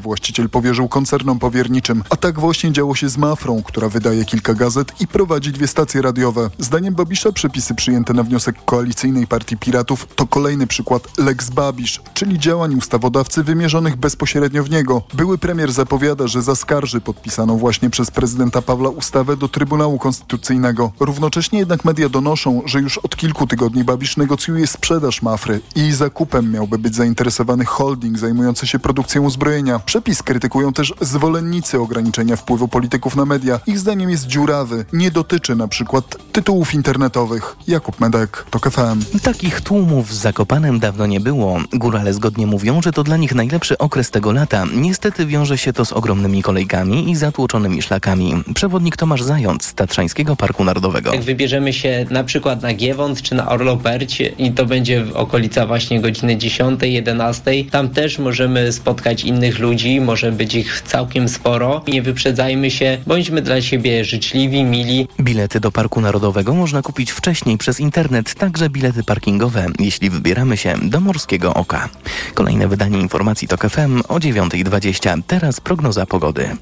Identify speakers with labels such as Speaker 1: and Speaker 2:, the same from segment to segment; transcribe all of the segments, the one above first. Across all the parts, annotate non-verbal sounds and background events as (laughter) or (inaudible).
Speaker 1: Właściciel powierzył koncernom powierniczym. A tak właśnie działo się z Mafrą, która wydaje kilka gazet i prowadzi dwie stacje radiowe. Zdaniem Babisza przepisy przyjęte na wniosek koalicyjnej partii Piratów to kolejny przykład Lex Babisz, czyli działań ustawodawcy wymierzonych bezpośrednio w niego. Były premier zapowiada, że zaskarży podpisaną właśnie przez prezydenta Pawła ustawę do Trybunału Konstytucyjnego. Równocześnie jednak media donoszą, że już od kilku tygodni Babisz negocjuje sprzedaż Mafry i zakupem miałby być zainteresowany holding zajmujący się produkcją uzbrojenia. Przepis krytykują też zwolennicy ograniczenia wpływu polityków na media. Ich zdaniem jest dziurawy. Nie dotyczy na przykład tytułów internetowych. Jakub Medek, TOK FM.
Speaker 2: Takich tłumów w Zakopanem dawno nie było. Górale zgodnie mówią, że to dla nich najlepszy okres tego lata. Niestety wiąże się to z ogromnymi kolejkami i zatłoczonymi szlakami. Przewodnik Tomasz Zając z Tatrzańskiego Parku Narodowego.
Speaker 3: Jak wybierzemy się na przykład na Giewont czy na Orloperć i to będzie w okolica właśnie godziny 10, 11, tam też możemy spotkać innych ludzi, może być ich całkiem sporo. Nie wyprzedzajmy się, bądźmy dla siebie życzliwi, mili.
Speaker 2: Bilety do Parku Narodowego można kupić wcześniej przez internet, także bilety parkingowe, jeśli wybieramy się do Morskiego Oka. Kolejne wydanie informacji TOK FM o 9.20. Teraz prognoza pogody.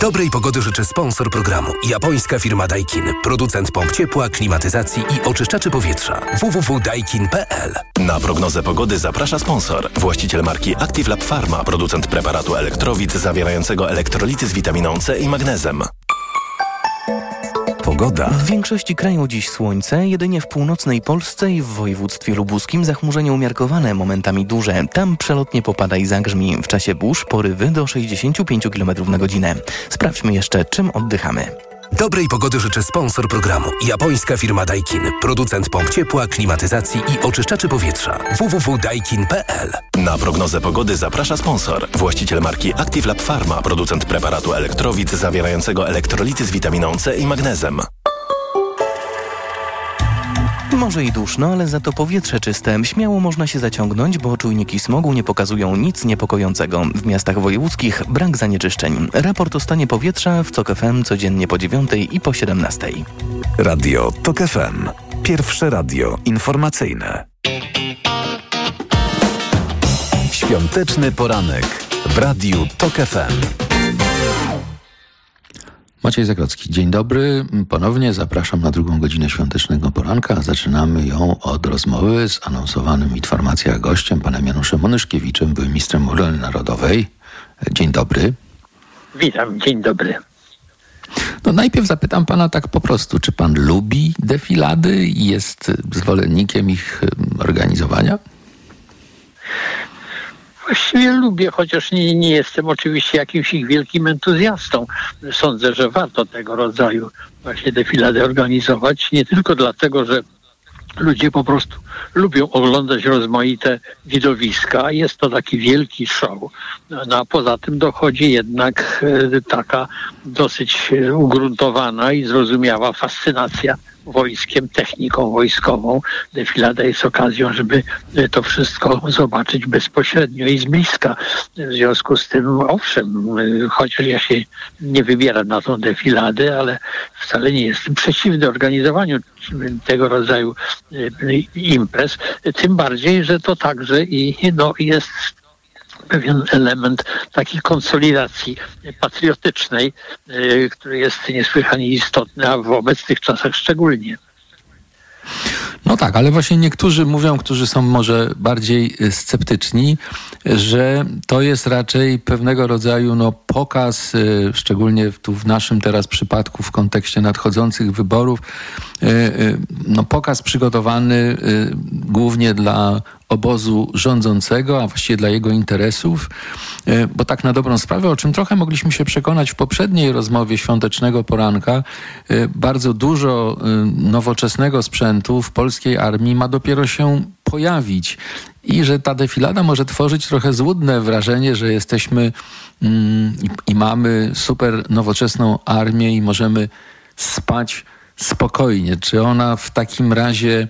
Speaker 4: Dobrej pogody życzy sponsor programu. Japońska firma Daikin. Producent pomp ciepła, klimatyzacji i oczyszczaczy powietrza. www.daikin.pl
Speaker 5: Na prognozę pogody zaprasza sponsor. Właściciel marki Active Lab Pharma. Producent preparatu elektrowid zawierającego elektrolity z witaminą C i magnezem.
Speaker 4: Pogoda.
Speaker 2: W większości kraju dziś słońce, jedynie w północnej Polsce i w województwie lubuskim zachmurzenie umiarkowane, momentami duże. Tam przelotnie popada i zagrzmi. W czasie burz porywy do 65 km na godzinę. Sprawdźmy jeszcze, czym oddychamy.
Speaker 4: Dobrej pogody życzy sponsor programu. Japońska firma Daikin. Producent pomp ciepła, klimatyzacji i oczyszczaczy powietrza. www.daikin.pl
Speaker 5: Na prognozę pogody zaprasza sponsor. Właściciel marki Active Lab Pharma. Producent preparatu elektrowid zawierającego elektrolity z witaminą C i magnezem.
Speaker 2: Może i duszno, ale za to powietrze czyste. Śmiało można się zaciągnąć, bo czujniki smogu nie pokazują nic niepokojącego. W miastach wojewódzkich brak zanieczyszczeń. Raport o stanie powietrza w COK FM codziennie po 9 i po 17.
Speaker 6: Radio TOK FM. Pierwsze radio informacyjne. Świąteczny poranek w Radiu TOK FM.
Speaker 7: Maciej Zagrocki, dzień dobry. Ponownie zapraszam na drugą godzinę świątecznego poranka. Zaczynamy ją od rozmowy z anonsowanym informacja gościem, panem Januszem Onyszkiewiczem, byłym ministrem obrony narodowej. Dzień dobry.
Speaker 8: Witam, dzień dobry.
Speaker 7: No najpierw zapytam pana tak po prostu, czy pan lubi defilady i jest zwolennikiem ich organizowania?
Speaker 8: Właściwie lubię, chociaż nie, nie jestem oczywiście jakimś ich wielkim entuzjastą. Sądzę, że warto tego rodzaju właśnie defilady organizować. Nie tylko dlatego, że ludzie po prostu lubią oglądać rozmaite widowiska. Jest to taki wielki show. No, a poza tym dochodzi jednak e, taka dosyć ugruntowana i zrozumiała fascynacja wojskiem, techniką wojskową. Defilada jest okazją, żeby to wszystko zobaczyć bezpośrednio i z bliska. W związku z tym, owszem, chociaż ja się nie wybieram na tą defiladę, ale wcale nie jestem przeciwny organizowaniu tego rodzaju imprez. Tym bardziej, że to także i no, jest pewien element takiej konsolidacji patriotycznej, który jest niesłychanie istotny, a w obecnych czasach szczególnie.
Speaker 7: No tak, ale właśnie niektórzy mówią, którzy są może bardziej sceptyczni, że to jest raczej pewnego rodzaju no, pokaz, szczególnie tu w naszym teraz przypadku w kontekście nadchodzących wyborów, no, pokaz przygotowany głównie dla obozu rządzącego, a właściwie dla jego interesów, bo tak na dobrą sprawę, o czym trochę mogliśmy się przekonać w poprzedniej rozmowie świątecznego poranka, bardzo dużo nowoczesnego sprzętu w polskiej armii ma dopiero się pojawić. I że ta defilada może tworzyć trochę złudne wrażenie, że jesteśmy mm, i mamy super nowoczesną armię i możemy spać spokojnie. Czy ona w takim razie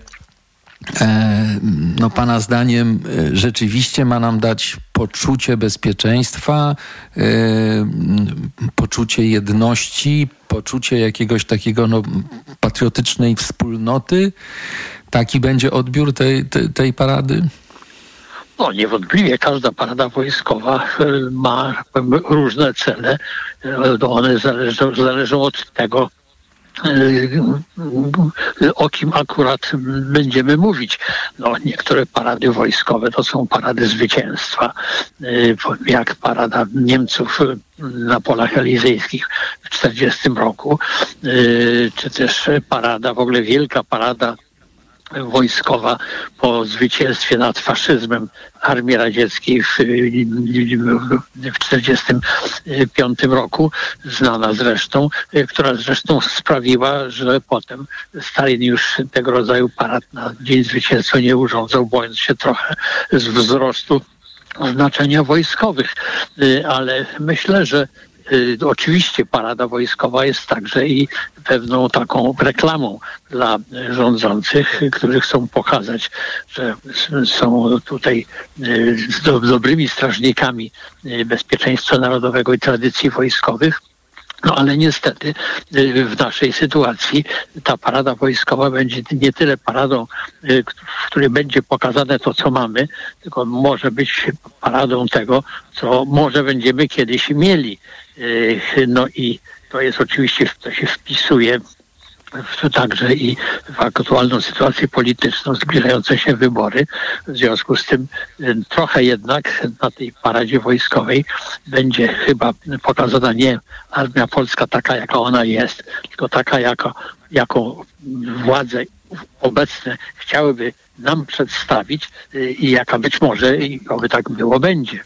Speaker 7: E, no Pana zdaniem e, rzeczywiście ma nam dać poczucie bezpieczeństwa, e, poczucie jedności, poczucie jakiegoś takiego no, patriotycznej wspólnoty. taki będzie odbiór tej, tej, tej parady?
Speaker 8: No niewątpliwie każda parada wojskowa ma różne cele. One zależą, zależą od tego, o kim akurat będziemy mówić. No, niektóre parady wojskowe to są parady zwycięstwa, jak parada Niemców na polach elizejskich w 1940 roku, czy też parada, w ogóle wielka parada wojskowa po zwycięstwie nad faszyzmem Armii Radzieckiej w 1945 roku, znana zresztą, która zresztą sprawiła, że potem Stalin już tego rodzaju parad na Dzień Zwycięstwa nie urządzał, bojąc się trochę z wzrostu znaczenia wojskowych. Ale myślę, że Y, oczywiście parada wojskowa jest także i pewną taką reklamą dla rządzących, którzy chcą pokazać, że są tutaj y, dobrymi strażnikami y, bezpieczeństwa narodowego i tradycji wojskowych. No ale niestety w naszej sytuacji ta parada wojskowa będzie nie tyle paradą, w której będzie pokazane to, co mamy, tylko może być paradą tego, co może będziemy kiedyś mieli. No i to jest oczywiście, to się wpisuje w, także i w aktualną sytuację polityczną, zbliżające się wybory. W związku z tym trochę jednak na tej paradzie wojskowej będzie chyba pokazana nie armia polska taka, jaka ona jest, tylko taka, jaka, jaką władze obecne chciałyby nam przedstawić y, i jaka być może, i oby tak było, będzie.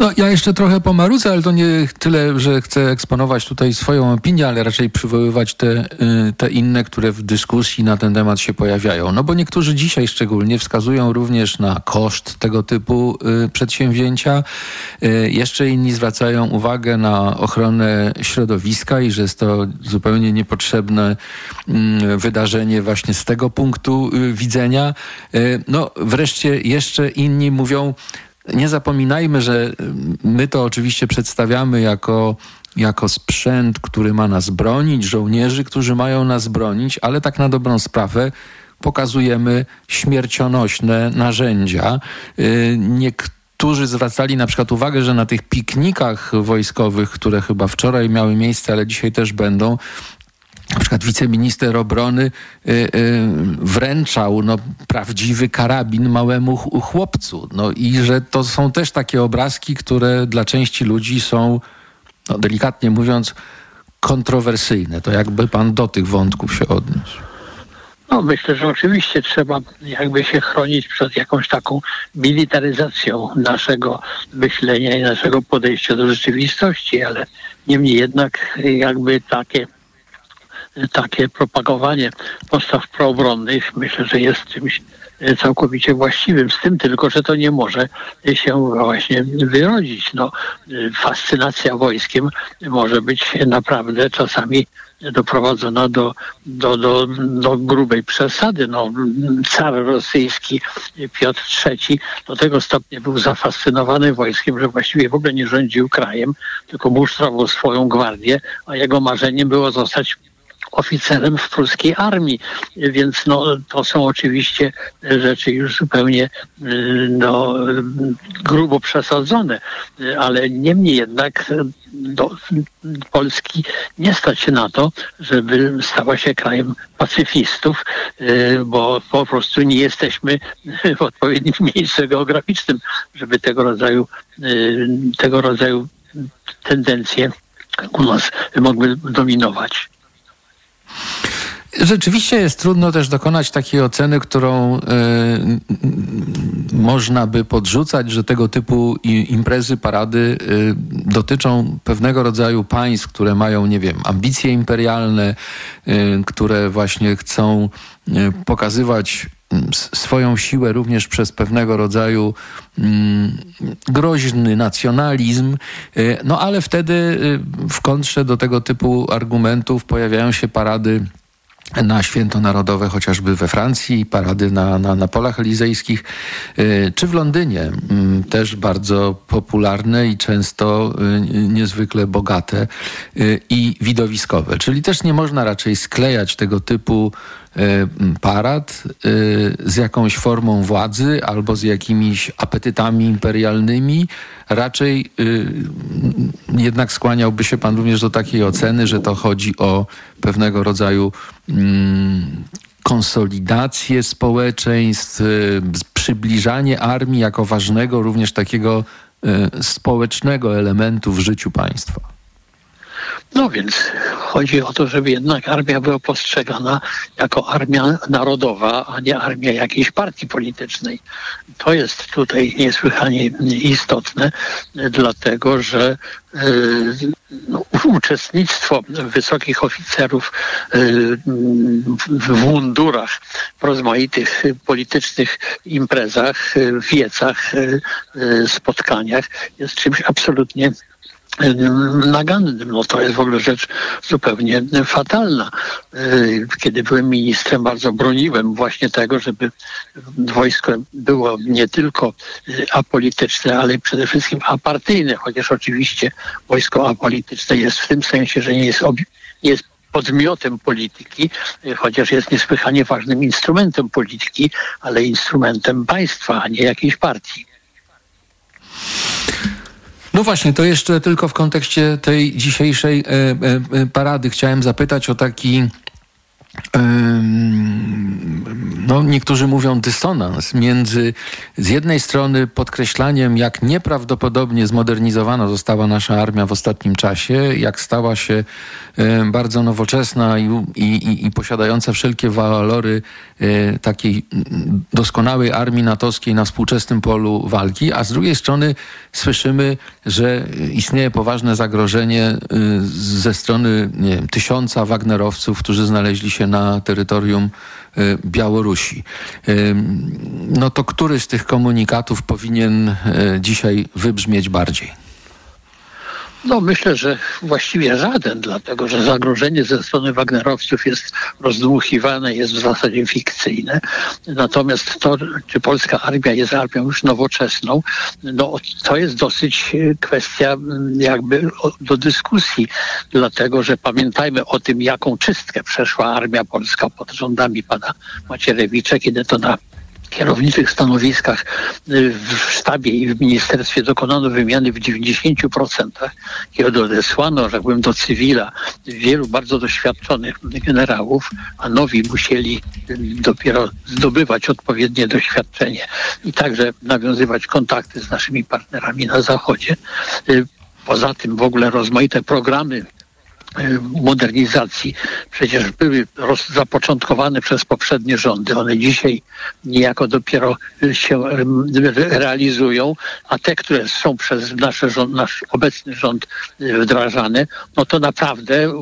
Speaker 7: No, ja jeszcze trochę pomarudzę, ale to nie tyle, że chcę eksponować tutaj swoją opinię, ale raczej przywoływać te, y, te inne, które w dyskusji na ten temat się pojawiają. No bo niektórzy dzisiaj szczególnie wskazują również na koszt tego typu y, przedsięwzięcia. Y, jeszcze inni zwracają uwagę na ochronę środowiska i że jest to zupełnie niepotrzebne mm, wydarzenie właśnie z tego punktu widzenia. No wreszcie jeszcze inni mówią, nie zapominajmy, że my to oczywiście przedstawiamy jako, jako sprzęt, który ma nas bronić, żołnierzy, którzy mają nas bronić, ale tak na dobrą sprawę pokazujemy śmiercionośne narzędzia. Y, niektórzy zwracali na przykład uwagę, że na tych piknikach wojskowych, które chyba wczoraj miały miejsce, ale dzisiaj też będą, na przykład wiceminister obrony y, y, wręczał no, prawdziwy karabin małemu chłopcu. No i że to są też takie obrazki, które dla części ludzi są, no, delikatnie mówiąc, kontrowersyjne. To jakby pan do tych wątków się odniósł.
Speaker 8: No, myślę, że oczywiście trzeba jakby się chronić przed jakąś taką militaryzacją naszego myślenia i naszego podejścia do rzeczywistości, ale niemniej jednak jakby takie takie propagowanie postaw proobronnych myślę, że jest czymś e, całkowicie właściwym. Z tym tylko, że to nie może się właśnie wyrodzić. No, e, fascynacja wojskiem może być naprawdę czasami doprowadzona do, do, do, do grubej przesady. No, car rosyjski Piotr III do tego stopnia był zafascynowany wojskiem, że właściwie w ogóle nie rządził krajem, tylko musztrował swoją gwardię, a jego marzeniem było zostać oficerem w polskiej armii, więc no, to są oczywiście rzeczy już zupełnie y, no, grubo przesadzone, ale niemniej jednak do Polski nie stać się na to, żeby stała się krajem pacyfistów, y, bo po prostu nie jesteśmy (laughs) w odpowiednim (laughs) miejscu geograficznym, żeby tego rodzaju, y, tego rodzaju tendencje u nas mogły dominować.
Speaker 7: Rzeczywiście jest trudno też dokonać takiej oceny, którą y, można by podrzucać, że tego typu imprezy, parady y, dotyczą pewnego rodzaju państw, które mają, nie wiem, ambicje imperialne, y, które właśnie chcą pokazywać swoją siłę również przez pewnego rodzaju mm, groźny nacjonalizm, no ale wtedy w kontrze do tego typu argumentów pojawiają się parady na święto narodowe, chociażby we Francji, parady na, na, na polach elizejskich, y, czy w Londynie, mm, też bardzo popularne i często y, niezwykle bogate y, i widowiskowe. Czyli też nie można raczej sklejać tego typu parad z jakąś formą władzy albo z jakimiś apetytami imperialnymi. Raczej jednak skłaniałby się pan również do takiej oceny, że to chodzi o pewnego rodzaju mm, konsolidację społeczeństw, przybliżanie armii jako ważnego również takiego społecznego elementu w życiu państwa.
Speaker 8: No więc chodzi o to, żeby jednak armia była postrzegana jako armia narodowa, a nie armia jakiejś partii politycznej. To jest tutaj niesłychanie istotne, dlatego że no, uczestnictwo wysokich oficerów w mundurach, w rozmaitych politycznych imprezach, wiecach, spotkaniach jest czymś absolutnie nagannym. No to jest w ogóle rzecz zupełnie fatalna. Kiedy byłem ministrem, bardzo broniłem właśnie tego, żeby wojsko było nie tylko apolityczne, ale przede wszystkim apartyjne, chociaż oczywiście wojsko apolityczne jest w tym sensie, że nie jest, nie jest podmiotem polityki, chociaż jest niesłychanie ważnym instrumentem polityki, ale instrumentem państwa, a nie jakiejś partii.
Speaker 7: No właśnie, to jeszcze tylko w kontekście tej dzisiejszej e, e, parady. Chciałem zapytać o taki no, niektórzy mówią dysonans między z jednej strony podkreślaniem, jak nieprawdopodobnie zmodernizowana została nasza armia w ostatnim czasie, jak stała się bardzo nowoczesna i, i, i posiadająca wszelkie walory e, takiej doskonałej armii natowskiej na współczesnym polu walki, a z drugiej strony słyszymy, że istnieje poważne zagrożenie e, ze strony wiem, tysiąca Wagnerowców, którzy znaleźli się na terytorium e, Białorusi. No to który z tych komunikatów powinien dzisiaj wybrzmieć bardziej?
Speaker 8: No myślę, że właściwie żaden, dlatego że zagrożenie ze strony Wagnerowców jest rozdmuchiwane, jest w zasadzie fikcyjne. Natomiast to, czy polska armia jest armią już nowoczesną, no to jest dosyć e, kwestia jakby do dyskusji, dlatego że pamiętajmy o tym, jaką czystkę przeszła armia polska pod rządami pana Macierewicza, kiedy to na kierowniczych stanowiskach y, w sztabie i w ministerstwie dokonano wymiany w 90%, kiedy odesłano, że byłem do cywila wielu bardzo doświadczonych generałów, a nowi musieli y, dopiero zdobywać odpowiednie doświadczenie i także nawiązywać kontakty z naszymi partnerami na Zachodzie. Y, poza tym w ogóle rozmaite programy modernizacji przecież były zapoczątkowane przez poprzednie rządy. One dzisiaj niejako dopiero się realizują, a te, które są przez nasze rząd, nasz obecny rząd e, wdrażane, no to naprawdę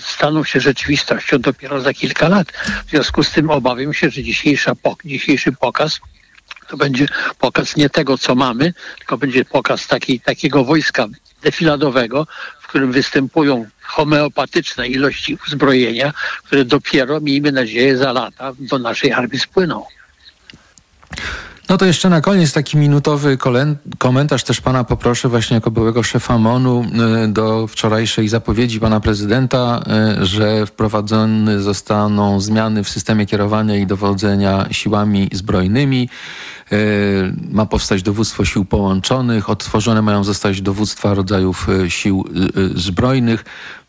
Speaker 8: staną się rzeczywistością dopiero za kilka lat. W związku z tym obawiam się, że dzisiejsza, dzisiejszy pokaz to będzie pokaz nie tego, co mamy, tylko będzie pokaz taki, takiego wojska defiladowego, w którym występują homeopatyczne ilości uzbrojenia, które dopiero, miejmy nadzieję, za lata do naszej armii spłyną.
Speaker 7: No to jeszcze na koniec taki minutowy komentarz też pana poproszę właśnie jako byłego szefa MONU y, do wczorajszej zapowiedzi pana prezydenta, y, że wprowadzone zostaną zmiany w systemie kierowania i dowodzenia siłami zbrojnymi. Y, ma powstać dowództwo sił połączonych, odtworzone mają zostać dowództwa rodzajów sił zbrojnych.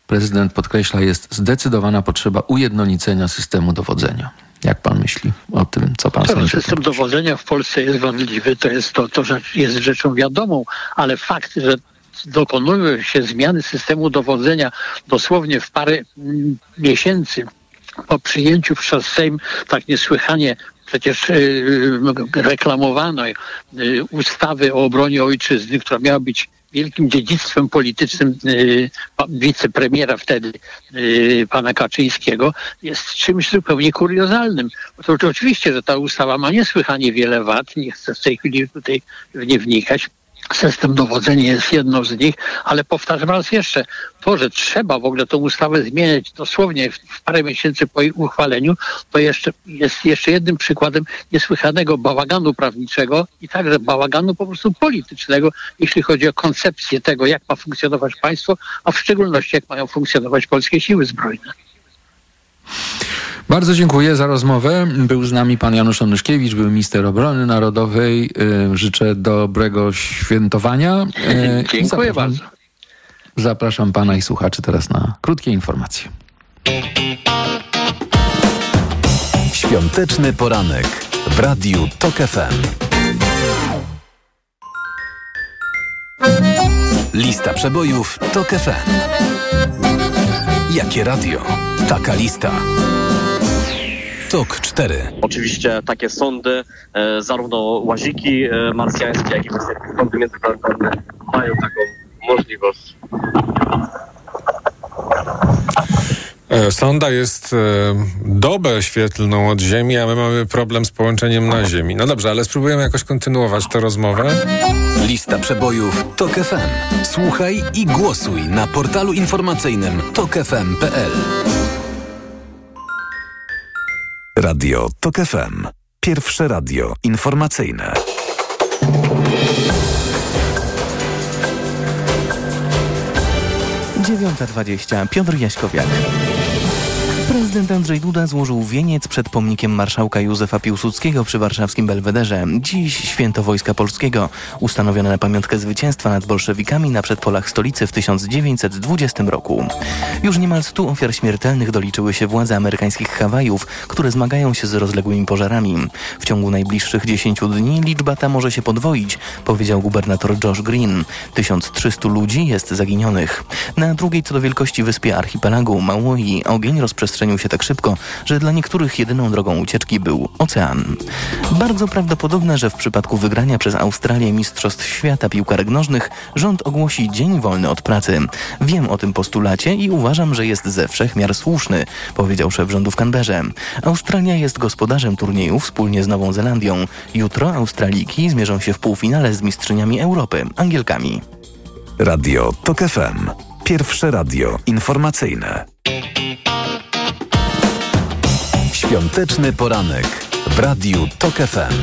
Speaker 7: Prezydent podkreśla, jest zdecydowana potrzeba ujednolicenia systemu dowodzenia. Jak pan myśli o tym, co pan sądzi?
Speaker 8: System dowodzenia w Polsce jest wadliwy, to jest to, to jest rzeczą wiadomą, ale fakt, że dokonują się zmiany systemu dowodzenia dosłownie w parę mm, miesięcy po przyjęciu przez Sejm tak niesłychanie przecież yy, reklamowano yy, ustawy o obronie ojczyzny, która miała być wielkim dziedzictwem politycznym y, wicepremiera wtedy y, pana Kaczyńskiego jest czymś zupełnie kuriozalnym. To oczywiście, że ta ustawa ma niesłychanie wiele wad, nie chcę w tej chwili tutaj w nie wnikać, System dowodzenia jest jedną z nich, ale powtarzam raz jeszcze, to, że trzeba w ogóle tę ustawę zmieniać dosłownie w parę miesięcy po jej uchwaleniu, to jeszcze jest jeszcze jednym przykładem niesłychanego bałaganu prawniczego i także bałaganu po prostu politycznego, jeśli chodzi o koncepcję tego, jak ma funkcjonować państwo, a w szczególności jak mają funkcjonować polskie siły zbrojne.
Speaker 7: Bardzo dziękuję za rozmowę. Był z nami pan Janusz Onyszkiewicz, był minister obrony narodowej. Życzę dobrego świętowania.
Speaker 8: Dziękuję bardzo.
Speaker 7: Zapraszam pana i słuchaczy teraz na krótkie informacje.
Speaker 6: Świąteczny poranek w Radiu TOK FM. Lista przebojów TOK FM. Jakie radio? Taka lista. TOK 4.
Speaker 9: Oczywiście takie sądy, e, zarówno łaziki e, marsjańskie, jak i sądy międzyplanetarne mają taką możliwość.
Speaker 10: E, sonda jest dobę świetlną od Ziemi, a my mamy problem z połączeniem na Ziemi. No dobrze, ale spróbujemy jakoś kontynuować tę rozmowę.
Speaker 6: Lista przebojów TOK FM. Słuchaj i głosuj na portalu informacyjnym tokefm.pl. Radio TOK FM. Pierwsze radio informacyjne.
Speaker 2: 9.20. Piotr Jaśkowiak. Prezydent Andrzej Duda złożył wieniec przed pomnikiem marszałka Józefa Piłsudskiego przy warszawskim Belwederze. Dziś święto Wojska Polskiego, ustanowione na pamiątkę zwycięstwa nad bolszewikami na przedpolach stolicy w 1920 roku. Już niemal stu ofiar śmiertelnych doliczyły się władze amerykańskich Hawajów, które zmagają się z rozległymi pożarami. W ciągu najbliższych 10 dni liczba ta może się podwoić, powiedział gubernator Josh Green. 1300 ludzi jest zaginionych. Na drugiej co do wielkości wyspie archipelagu Maui ogień rozprzestrzenił się tak szybko, że dla niektórych jedyną drogą ucieczki był ocean. Bardzo prawdopodobne, że w przypadku wygrania przez Australię Mistrzostw Świata Piłkarek Nożnych rząd ogłosi dzień wolny od pracy. Wiem o tym postulacie i uważam, że jest ze wszech miar słuszny, powiedział szef rządu w Canberrze. Australia jest gospodarzem turnieju wspólnie z Nową Zelandią. Jutro Australiki zmierzą się w półfinale z mistrzyniami Europy, Angielkami.
Speaker 6: Radio TOK FM. Pierwsze radio informacyjne. Świąteczny poranek w Radiu TOK FM.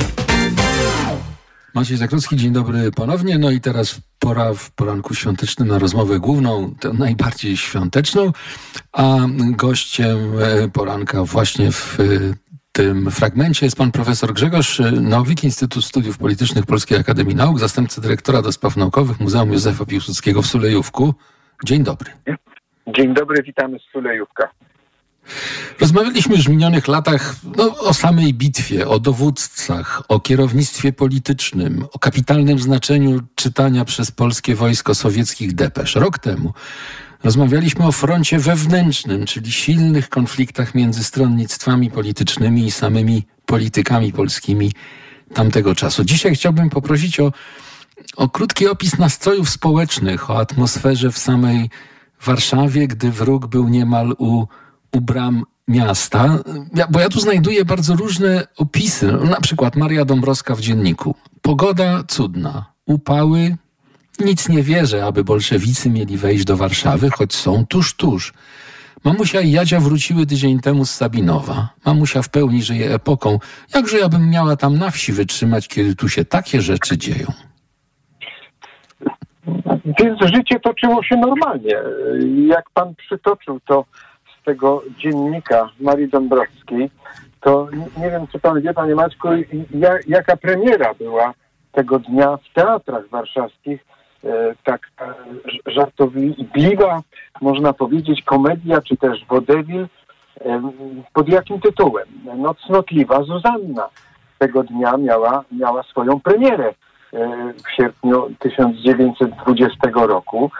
Speaker 7: Maciej Zakrucki, dzień dobry ponownie. No i teraz pora w poranku świątecznym na rozmowę główną, tę najbardziej świąteczną, a gościem e, poranka właśnie w e, tym fragmencie jest pan profesor Grzegorz Nowik, Instytut Studiów Politycznych Polskiej Akademii Nauk, zastępca dyrektora do spraw naukowych Muzeum Józefa Piłsudskiego w Sulejówku. Dzień dobry.
Speaker 11: Dzień dobry, witamy z Sulejówka.
Speaker 7: Rozmawialiśmy już w minionych latach no, o samej bitwie, o dowódcach, o kierownictwie politycznym, o kapitalnym znaczeniu czytania przez polskie wojsko sowieckich depesz. Rok temu rozmawialiśmy o froncie wewnętrznym, czyli silnych konfliktach między stronnictwami politycznymi i samymi politykami polskimi tamtego czasu. Dzisiaj chciałbym poprosić o, o krótki opis nastrojów społecznych, o atmosferze w samej Warszawie, gdy wróg był niemal u u bram miasta, bo ja tu znajduję bardzo różne opisy. No, na przykład Maria Dąbrowska w dzienniku. Pogoda cudna, upały, nic nie wierzę, aby bolszewicy mieli wejść do Warszawy, choć są tuż, tuż. Mamusia i Jadzia wróciły tydzień temu z Sabinowa. Mamusia w pełni żyje epoką. Jakże ja bym miała tam na wsi wytrzymać, kiedy tu się takie rzeczy dzieją?
Speaker 11: Więc życie toczyło się normalnie. Jak pan przytoczył to tego dziennika Marii Dąbrowskiej, to nie wiem, czy pan wie, panie Maćku, jaka premiera była tego dnia w teatrach warszawskich, e, tak e, żartobliwa, można powiedzieć, komedia, czy też wodewil, e, pod jakim tytułem? Nocnotliwa Zuzanna tego dnia miała, miała swoją premierę w sierpniu 1920 roku.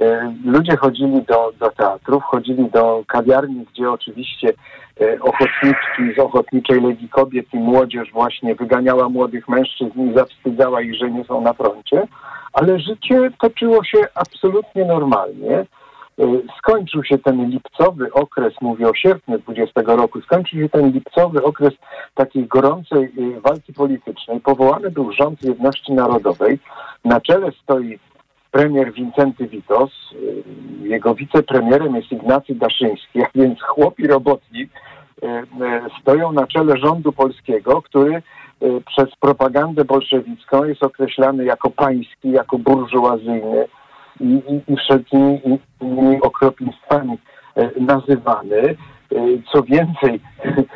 Speaker 11: E, ludzie chodzili do, do teatrów, chodzili do kawiarni, gdzie oczywiście e, ochotniczki z Ochotniczej Legii Kobiet i młodzież właśnie wyganiała młodych mężczyzn i zawstydzała ich, że nie są na froncie, ale życie toczyło się absolutnie normalnie. E, skończył się ten lipcowy okres, mówię o sierpniu 20 roku, skończył się ten lipcowy okres takiej gorącej walki politycznej. Powołany był rząd jedności narodowej. Na czele stoi premier Wincenty Witos, y, jego wicepremierem jest Ignacy Daszyński, a więc chłop i robotnik y, y, stoją na czele rządu polskiego, który przez propagandę bolszewicką jest określany jako pański, jako burżuazyjny i, i, i wszelkimi innymi okropieństwami nazywany. Co więcej,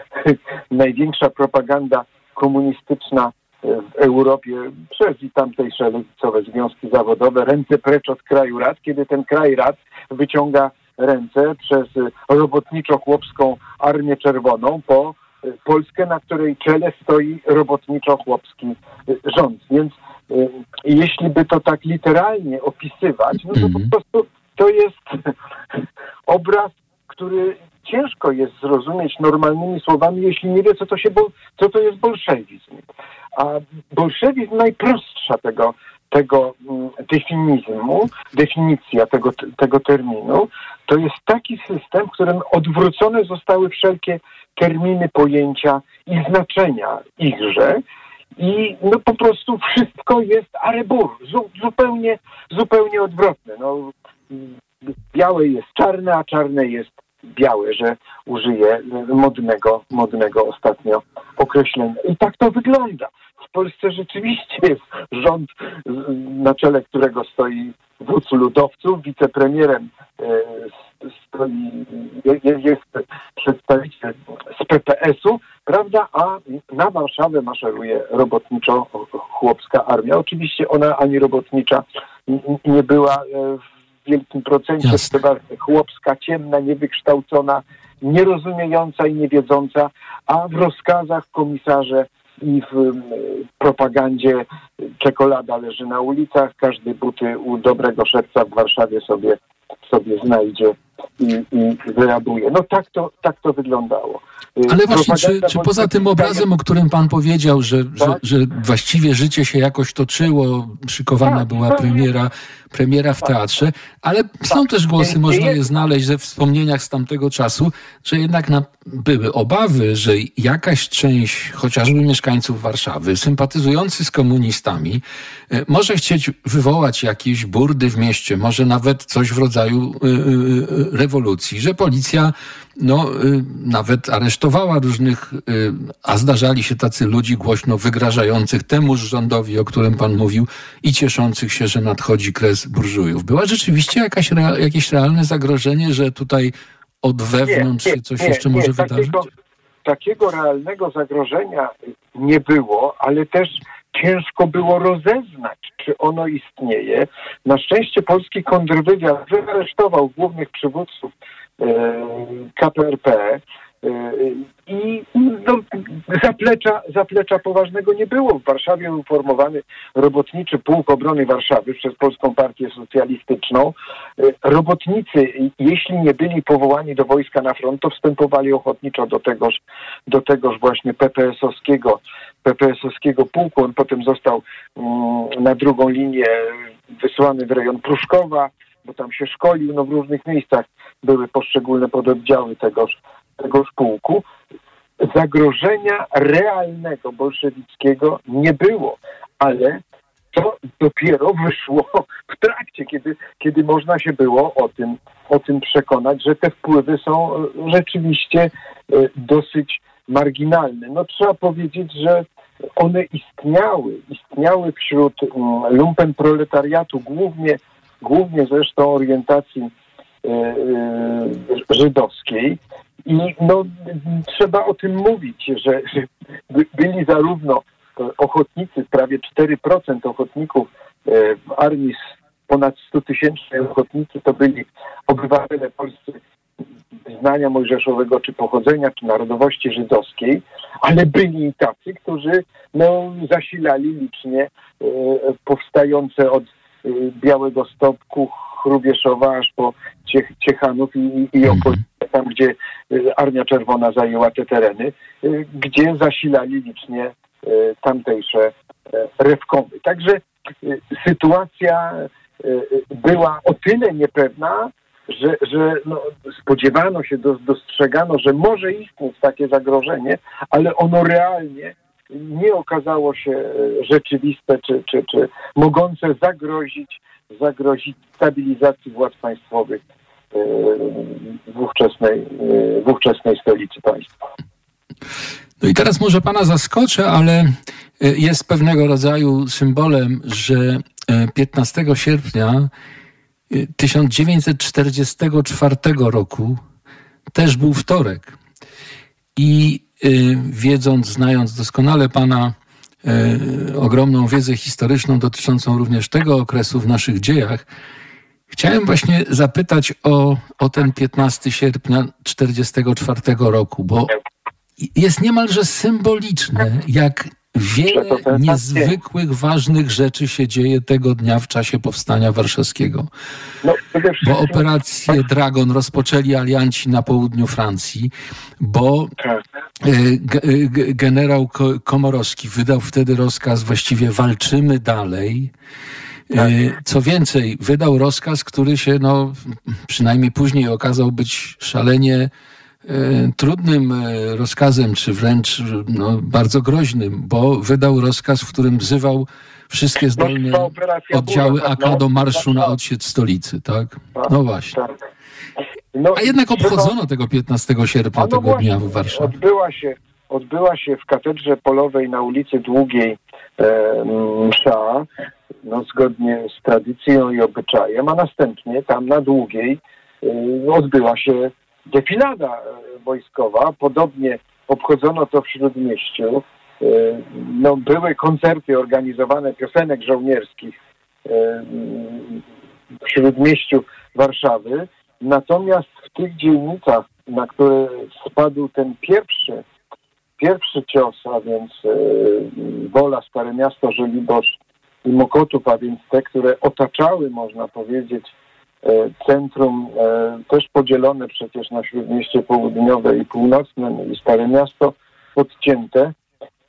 Speaker 11: (laughs) największa propaganda komunistyczna w Europie przez i tamtejsze lewicowe związki zawodowe, ręce precz od kraju rad, kiedy ten kraj rad wyciąga ręce przez robotniczo-chłopską Armię Czerwoną po Polskę, na której czele stoi robotniczo-chłopski rząd. Więc y, jeśli by to tak literalnie opisywać, no to po mhm. prostu to jest (laughs) obraz, który ciężko jest zrozumieć normalnymi słowami, jeśli nie wie, co to, się, co to jest bolszewizm. A bolszewizm najprostsza tego, tego mm, definizmu, definicja tego, tego terminu, to jest taki system, w którym odwrócone zostały wszelkie terminy, pojęcia i znaczenia ichże. I no po prostu wszystko jest arebur, zupełnie, zupełnie odwrotne. No, białe jest czarne, a czarne jest białe, że użyję modnego, modnego ostatnio określenia. I tak to wygląda. W Polsce rzeczywiście jest rząd, na czele którego stoi wódz ludowców, wicepremierem e, stoi, jest przedstawiciel z PPS-u, prawda, a na Warszawę maszeruje robotniczo-chłopska armia. Oczywiście ona ani robotnicza nie była e, w wielkim procencie, chłopska, ciemna, niewykształcona, nierozumiejąca i niewiedząca, a w rozkazach komisarze i w propagandzie czekolada leży na ulicach, każdy buty u dobrego szewca w Warszawie sobie, sobie znajdzie i, i wyrabuje. No tak to, tak to wyglądało.
Speaker 7: Ale właśnie, czy, czy poza tym obrazem, o którym pan powiedział, że, tak? że, że, właściwie życie się jakoś toczyło, szykowana tak, była premiera, premiera w tak. teatrze, ale są tak. też głosy, można je znaleźć ze wspomnieniach z tamtego czasu, że jednak na, były obawy, że jakaś część chociażby mieszkańców Warszawy, sympatyzujący z komunistami, e, może chcieć wywołać jakieś burdy w mieście, może nawet coś w rodzaju y, y, rewolucji, że policja no, y, nawet aresztowała różnych, y, a zdarzali się tacy ludzi głośno wygrażających temuż rządowi, o którym pan mówił, i cieszących się, że nadchodzi kres burżujów. Była rzeczywiście jakaś, jakieś realne zagrożenie, że tutaj od wewnątrz nie, nie, coś nie, jeszcze może wydarzyć? Takiego
Speaker 11: realnego zagrożenia nie było, ale też ciężko było rozeznać, czy ono istnieje. Na szczęście polski kontrwywiad wyaresztował głównych przywódców E, KPRP i no, zaplecza, zaplecza poważnego nie było. W Warszawie uformowany robotniczy pułk obrony Warszawy przez Polską Partię Socjalistyczną. E, robotnicy, jeśli nie byli powołani do wojska na front, to wstępowali ochotniczo do tegoż, do tegoż właśnie PPS-owskiego, PPS-owskiego pułku. On potem został mm, na drugą linię wysłany w rejon Pruszkowa bo tam się szkolił, no w różnych miejscach były poszczególne pododdziały tegoż, tegoż pułku. Zagrożenia realnego bolszewickiego nie było, ale to dopiero wyszło w trakcie, kiedy, kiedy można się było o tym, o tym przekonać, że te wpływy są rzeczywiście e, dosyć marginalne. No trzeba powiedzieć, że one istniały, istniały wśród mm, lumpen proletariatu, głównie głównie zresztą orientacji e, e, żydowskiej. I no, trzeba o tym mówić, że, że byli zarówno ochotnicy, prawie 4% ochotników e, w armii ponad 100 tysięcznej ochotnicy to byli obywatele polscy znania mojżeszowego, czy pochodzenia, czy narodowości żydowskiej, ale byli i tacy, którzy no, zasilali licznie e, powstające od Y, Białego Stopku, Chrubieszowa, aż po Ciech, Ciechanów i, i mhm. Tam gdzie y, Armia Czerwona zajęła te tereny, y, gdzie zasilali licznie tamtejsze rewkowy. Także sytuacja była o tyle niepewna, że, że no, spodziewano się, dostrzegano, że może istnieć takie zagrożenie, ale ono realnie nie okazało się e, rzeczywiste czy, czy, czy mogące zagrozić, zagrozić stabilizacji władz państwowych e, w ówczesnej, e, w ówczesnej stolicy państwa.
Speaker 7: No i teraz może pana zaskoczę, ale jest pewnego rodzaju symbolem, że 15 sierpnia 1944 roku też był wtorek. I wiedząc, znając doskonale Pana ogromną wiedzę historyczną dotyczącą również tego okresu w naszych dziejach, chciałem właśnie zapytać o, o ten 15 sierpnia 1944 roku, bo jest niemalże symboliczne, jak wiele niezwykłych, ważnych rzeczy się dzieje tego dnia w czasie powstania warszawskiego.
Speaker 11: No,
Speaker 7: Bo operację Dragon rozpoczęli alianci na południu Francji, bo
Speaker 11: Tak.
Speaker 7: e, ge- generał Ko- Komorowski wydał wtedy rozkaz, właściwie walczymy dalej. E, Co więcej, wydał rozkaz, który się, no, przynajmniej później okazał być szalenie e, trudnym e, rozkazem, czy wręcz no, bardzo groźnym, bo wydał rozkaz, w którym wzywał wszystkie zdolne oddziały AK
Speaker 11: no,
Speaker 7: do marszu na
Speaker 11: tak.
Speaker 7: odsiecz stolicy, tak? No właśnie.
Speaker 11: Tak. No,
Speaker 7: A jednak obchodzono tego 15 sierpnia,
Speaker 11: no
Speaker 7: tego dnia w Warszawie.
Speaker 11: Odbyła się, odbyła się w katedrze polowej na ulicy Długiej msza, no, zgodnie z tradycją i obyczajem, a następnie tam na Długiej e, odbyła się defilada e, wojskowa. Podobnie obchodzono to w Śródmieściu. E, no, były koncerty organizowane piosenek żołnierskich e, w Śródmieściu Warszawy. Natomiast w tych dzielnicach, na które spadł ten pierwszy, pierwszy cios, a więc e, Wola, Stare Miasto, Żoliborz i Mokotów, a więc te, które otaczały, można powiedzieć, e, centrum, e, też podzielone przecież na Śródmieście Południowe i Północne no i Stare Miasto odcięte,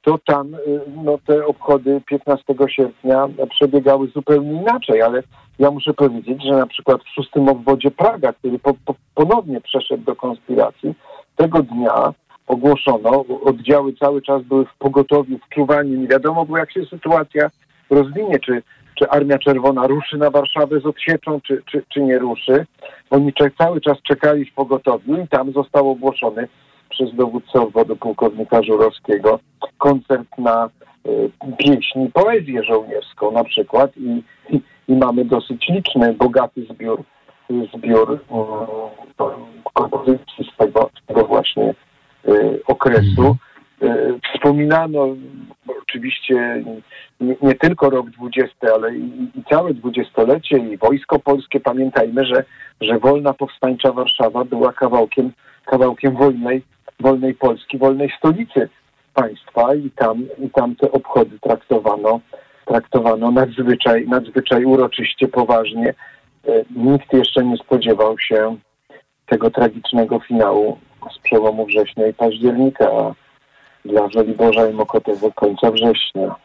Speaker 11: to tam no, te obchody 15 sierpnia przebiegały zupełnie inaczej, ale ja muszę powiedzieć, że na przykład w szóstym obwodzie Praga, który po, po, ponownie przeszedł do konspiracji, tego dnia ogłoszono, oddziały cały czas były w pogotowiu, w czuwaniu, nie wiadomo było jak się sytuacja rozwinie, czy, czy Armia Czerwona ruszy na Warszawę z odsieczą, czy, czy, czy nie ruszy. Oni cały czas czekali w pogotowiu i tam został ogłoszony przez dowódcę obwodu pułkownika Żurowskiego koncert na y, pieśń i poezję żołnierską na przykład i, i, i mamy dosyć liczny, bogaty zbiór, zbiór y, kompozycji z tego, z tego właśnie okresu. Y, Wspominano oczywiście nie, nie tylko rok 20, ale i, i całe dwudziestolecie i Wojsko Polskie. Pamiętajmy, że, że wolna powstańcza Warszawa była kawałkiem, kawałkiem wolnej, wolnej Polski, wolnej stolicy państwa i tam, i tam te obchody traktowano, traktowano nadzwyczaj, nadzwyczaj uroczyście, poważnie. E, Nikt jeszcze nie spodziewał się tego tragicznego finału z przełomu września i października, a dla Żoliborza i Mokotowa końca września.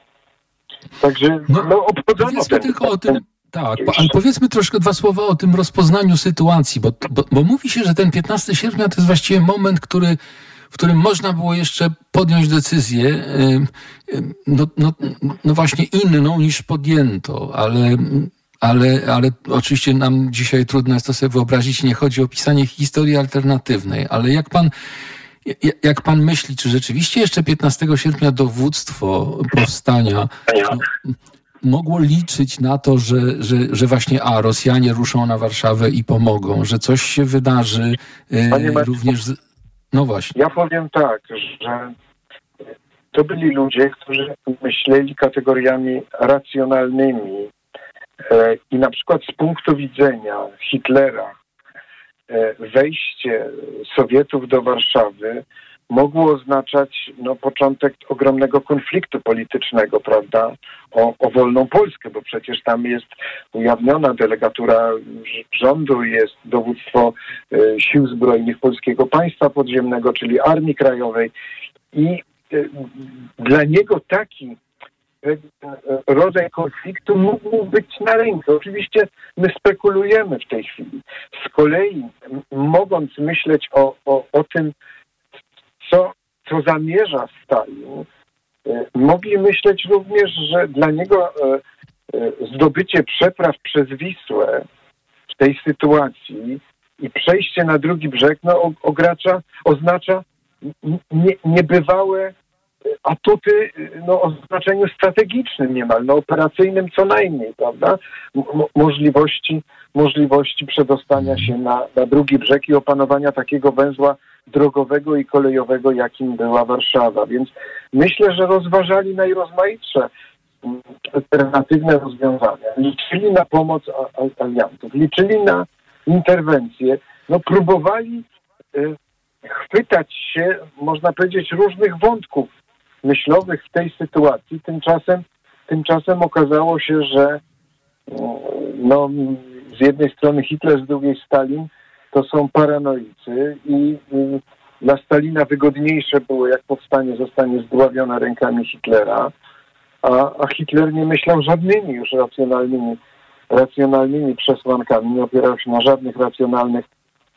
Speaker 11: Także no,
Speaker 7: Powiedzmy
Speaker 11: ten,
Speaker 7: tylko o
Speaker 11: ten,
Speaker 7: tym, tak, ale powiedzmy troszkę dwa słowa o tym rozpoznaniu sytuacji, bo, bo, bo mówi się, że ten 15 sierpnia to jest właściwie moment, który, w którym można było jeszcze podjąć decyzję, no, no, no właśnie inną niż podjęto, ale, ale, ale oczywiście nam dzisiaj trudno jest to sobie wyobrazić, nie chodzi o pisanie historii alternatywnej, ale jak pan ja- jak pan myśli, czy rzeczywiście jeszcze 15 sierpnia dowództwo powstania no, mogło liczyć na to, że, że, że właśnie a Rosjanie ruszą na Warszawę i pomogą, że coś się wydarzy e,
Speaker 11: Panie Marku,
Speaker 7: również. Z... No właśnie.
Speaker 11: Ja powiem tak, że to byli ludzie, którzy myśleli kategoriami racjonalnymi e, i na przykład z punktu widzenia Hitlera e, wejście Sowietów do Warszawy mogło oznaczać no, początek ogromnego konfliktu politycznego, prawda, o, o wolną Polskę, bo przecież tam jest ujawniona delegatura rządu, jest dowództwo e, Sił Zbrojnych Polskiego Państwa Podziemnego, czyli Armii Krajowej i e, dla niego taki e, rodzaj konfliktu mógł być na rękę. Oczywiście my spekulujemy w tej chwili. Z kolei mogąc myśleć o, o, o tym, co, co zamierza Stalin, e, mogli myśleć również, że dla niego e, e, zdobycie przepraw przez Wisłę w tej sytuacji i przejście na drugi brzeg no, ogracza, oznacza niebywałe atuty no, o znaczeniu strategicznym niemal, no, operacyjnym co najmniej, prawda? M- możliwości, możliwości przedostania się na, na drugi brzeg i opanowania takiego węzła drogowego i kolejowego, jakim była Warszawa. Więc myślę, że rozważali najrozmaitsze alternatywne rozwiązania. Liczyli na pomoc aliantów, liczyli na interwencje, no próbowali y, chwytać się, można powiedzieć, różnych wątków myślowych w tej sytuacji. Tymczasem, tymczasem okazało się, że no, z jednej strony Hitler, z drugiej Stalin to są paranoicy i, dla Stalina wygodniejsze było, jak powstanie zostanie zdławione rękami Hitlera, a, a Hitler nie myślał żadnymi już racjonalnymi, racjonalnymi przesłankami, nie opierał się na żadnych racjonalnych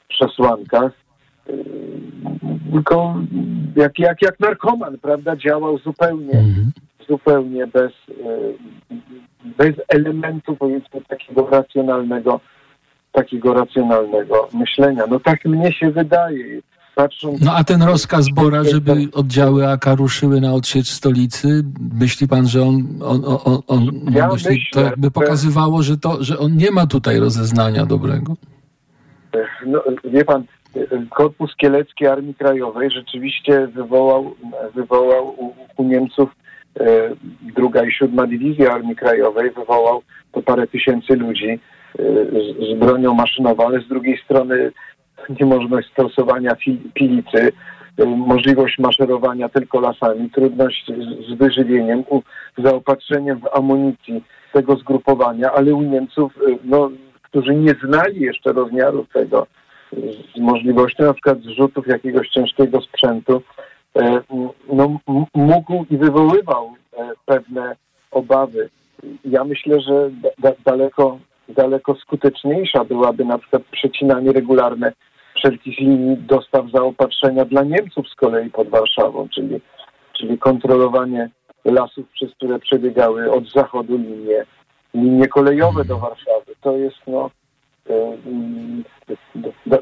Speaker 11: przesłankach tylko jak, jak, jak narkoman, prawda, działał zupełnie, mhm. zupełnie bez, e, bez elementu, powiedzmy, takiego racjonalnego, takiego racjonalnego myślenia. No tak mnie się wydaje. Patrząc,
Speaker 7: no a ten rozkaz Bora, żeby oddziały AK ruszyły na odsiecz stolicy, myśli pan, że on, on, on, on ja myśli, myślę, to jakby pokazywało, że, to, że on nie ma tutaj rozeznania dobrego?
Speaker 11: No, wie pan, Korpus Kielecki Armii Krajowej rzeczywiście wywołał, wywołał u, u Niemców e, druga i siódma dywizja Armii Krajowej wywołał to parę tysięcy ludzi e, z, z bronią maszynową, ale z drugiej strony niemożność stosowania pilicy, e, możliwość maszerowania tylko lasami, trudność z, wyżywieniem, zaopatrzeniem w amunicji tego zgrupowania, ale u Niemców, no, którzy nie znali jeszcze rozmiarów tego, z możliwością na przykład zrzutów jakiegoś ciężkiego sprzętu, e, no, mógł i wywoływał e, pewne obawy. Ja myślę, że da, daleko, daleko skuteczniejsza byłaby na przykład przecinanie regularne wszelkich linii dostaw zaopatrzenia dla Niemców z kolei pod Warszawą, czyli, czyli kontrolowanie lasów, przez które przebiegały od zachodu linie, linie kolejowe do Warszawy. To jest no,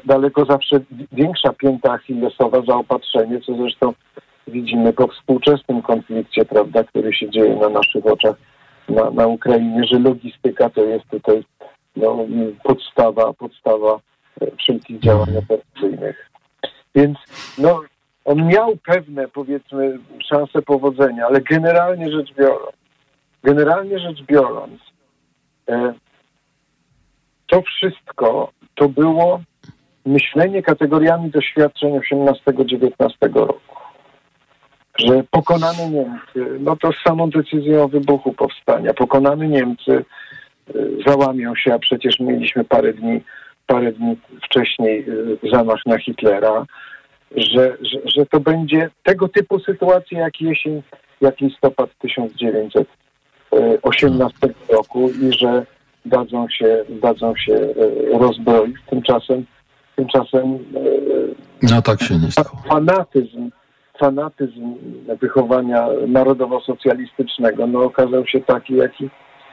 Speaker 11: daleko zawsze większa pięta achillesowa zaopatrzenie, co zresztą widzimy po współczesnym konflikcie, prawda, który się dzieje na naszych oczach na, na Ukrainie, że logistyka to jest tutaj no, podstawa, podstawa e, wszelkich działań operacyjnych. Więc no, on miał pewne, powiedzmy, szanse powodzenia, ale generalnie rzecz biorąc, generalnie rzecz biorąc, e, to wszystko to było myślenie kategoriami doświadczeń XVIII-XIX roku. Że pokonane Niemcy, no to z samą decyzją o wybuchu powstania, pokonane Niemcy y, załamią się, a przecież mieliśmy parę dni, parę dni wcześniej y, zamach na Hitlera, że, że, że to będzie tego typu sytuacja jak jesień, jak listopad 1918 roku i że dadzą się, dadzą się e, rozbroić. Tymczasem, tymczasem
Speaker 7: e, no tak się nie stało.
Speaker 11: Fanatyzm, fanatyzm wychowania narodowo-socjalistycznego no, okazał się taki, jaki,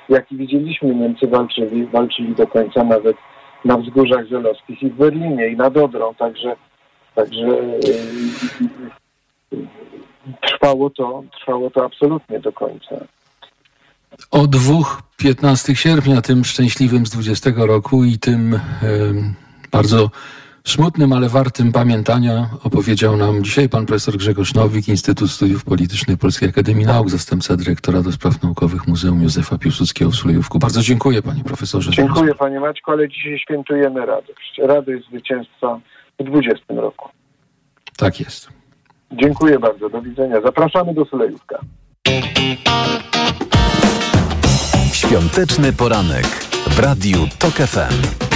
Speaker 11: jaki widzieliśmy. Niemcy walczyli, walczyli do końca nawet na wzgórzach zelowskich i w Berlinie i nad Odrą, także, także e, trwało to, trwało to absolutnie do końca
Speaker 7: o dwóch 15 sierpnia, tym szczęśliwym z 20 roku i tym bardzo smutnym, ale wartym pamiętania opowiedział nam dzisiaj pan profesor Grzegorz Nowik, Instytut Studiów Politycznych Polskiej Akademii Nauk, zastępca dyrektora do spraw naukowych Muzeum Józefa Piłsudskiego w Sulejówku. Bardzo dziękuję panie profesorze.
Speaker 11: Dziękuję panie Maćku, ale dzisiaj świętujemy radość. Radość zwycięstwa w 20 roku.
Speaker 7: Tak jest.
Speaker 11: Dziękuję bardzo, do widzenia. Zapraszamy do Sulejówka.
Speaker 6: Świąteczny poranek w Radiu TOK FM.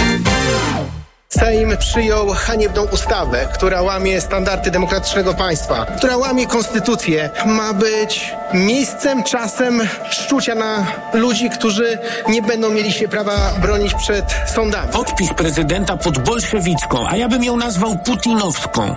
Speaker 12: Sejm przyjął haniebną ustawę, która łamie standardy demokratycznego państwa, która łamie konstytucję. Ma być miejscem, czasem szczucia na ludzi, którzy nie będą mieli się prawa bronić przed sądami.
Speaker 13: Podpis prezydenta pod bolszewicką, a ja bym ją nazwał putinowską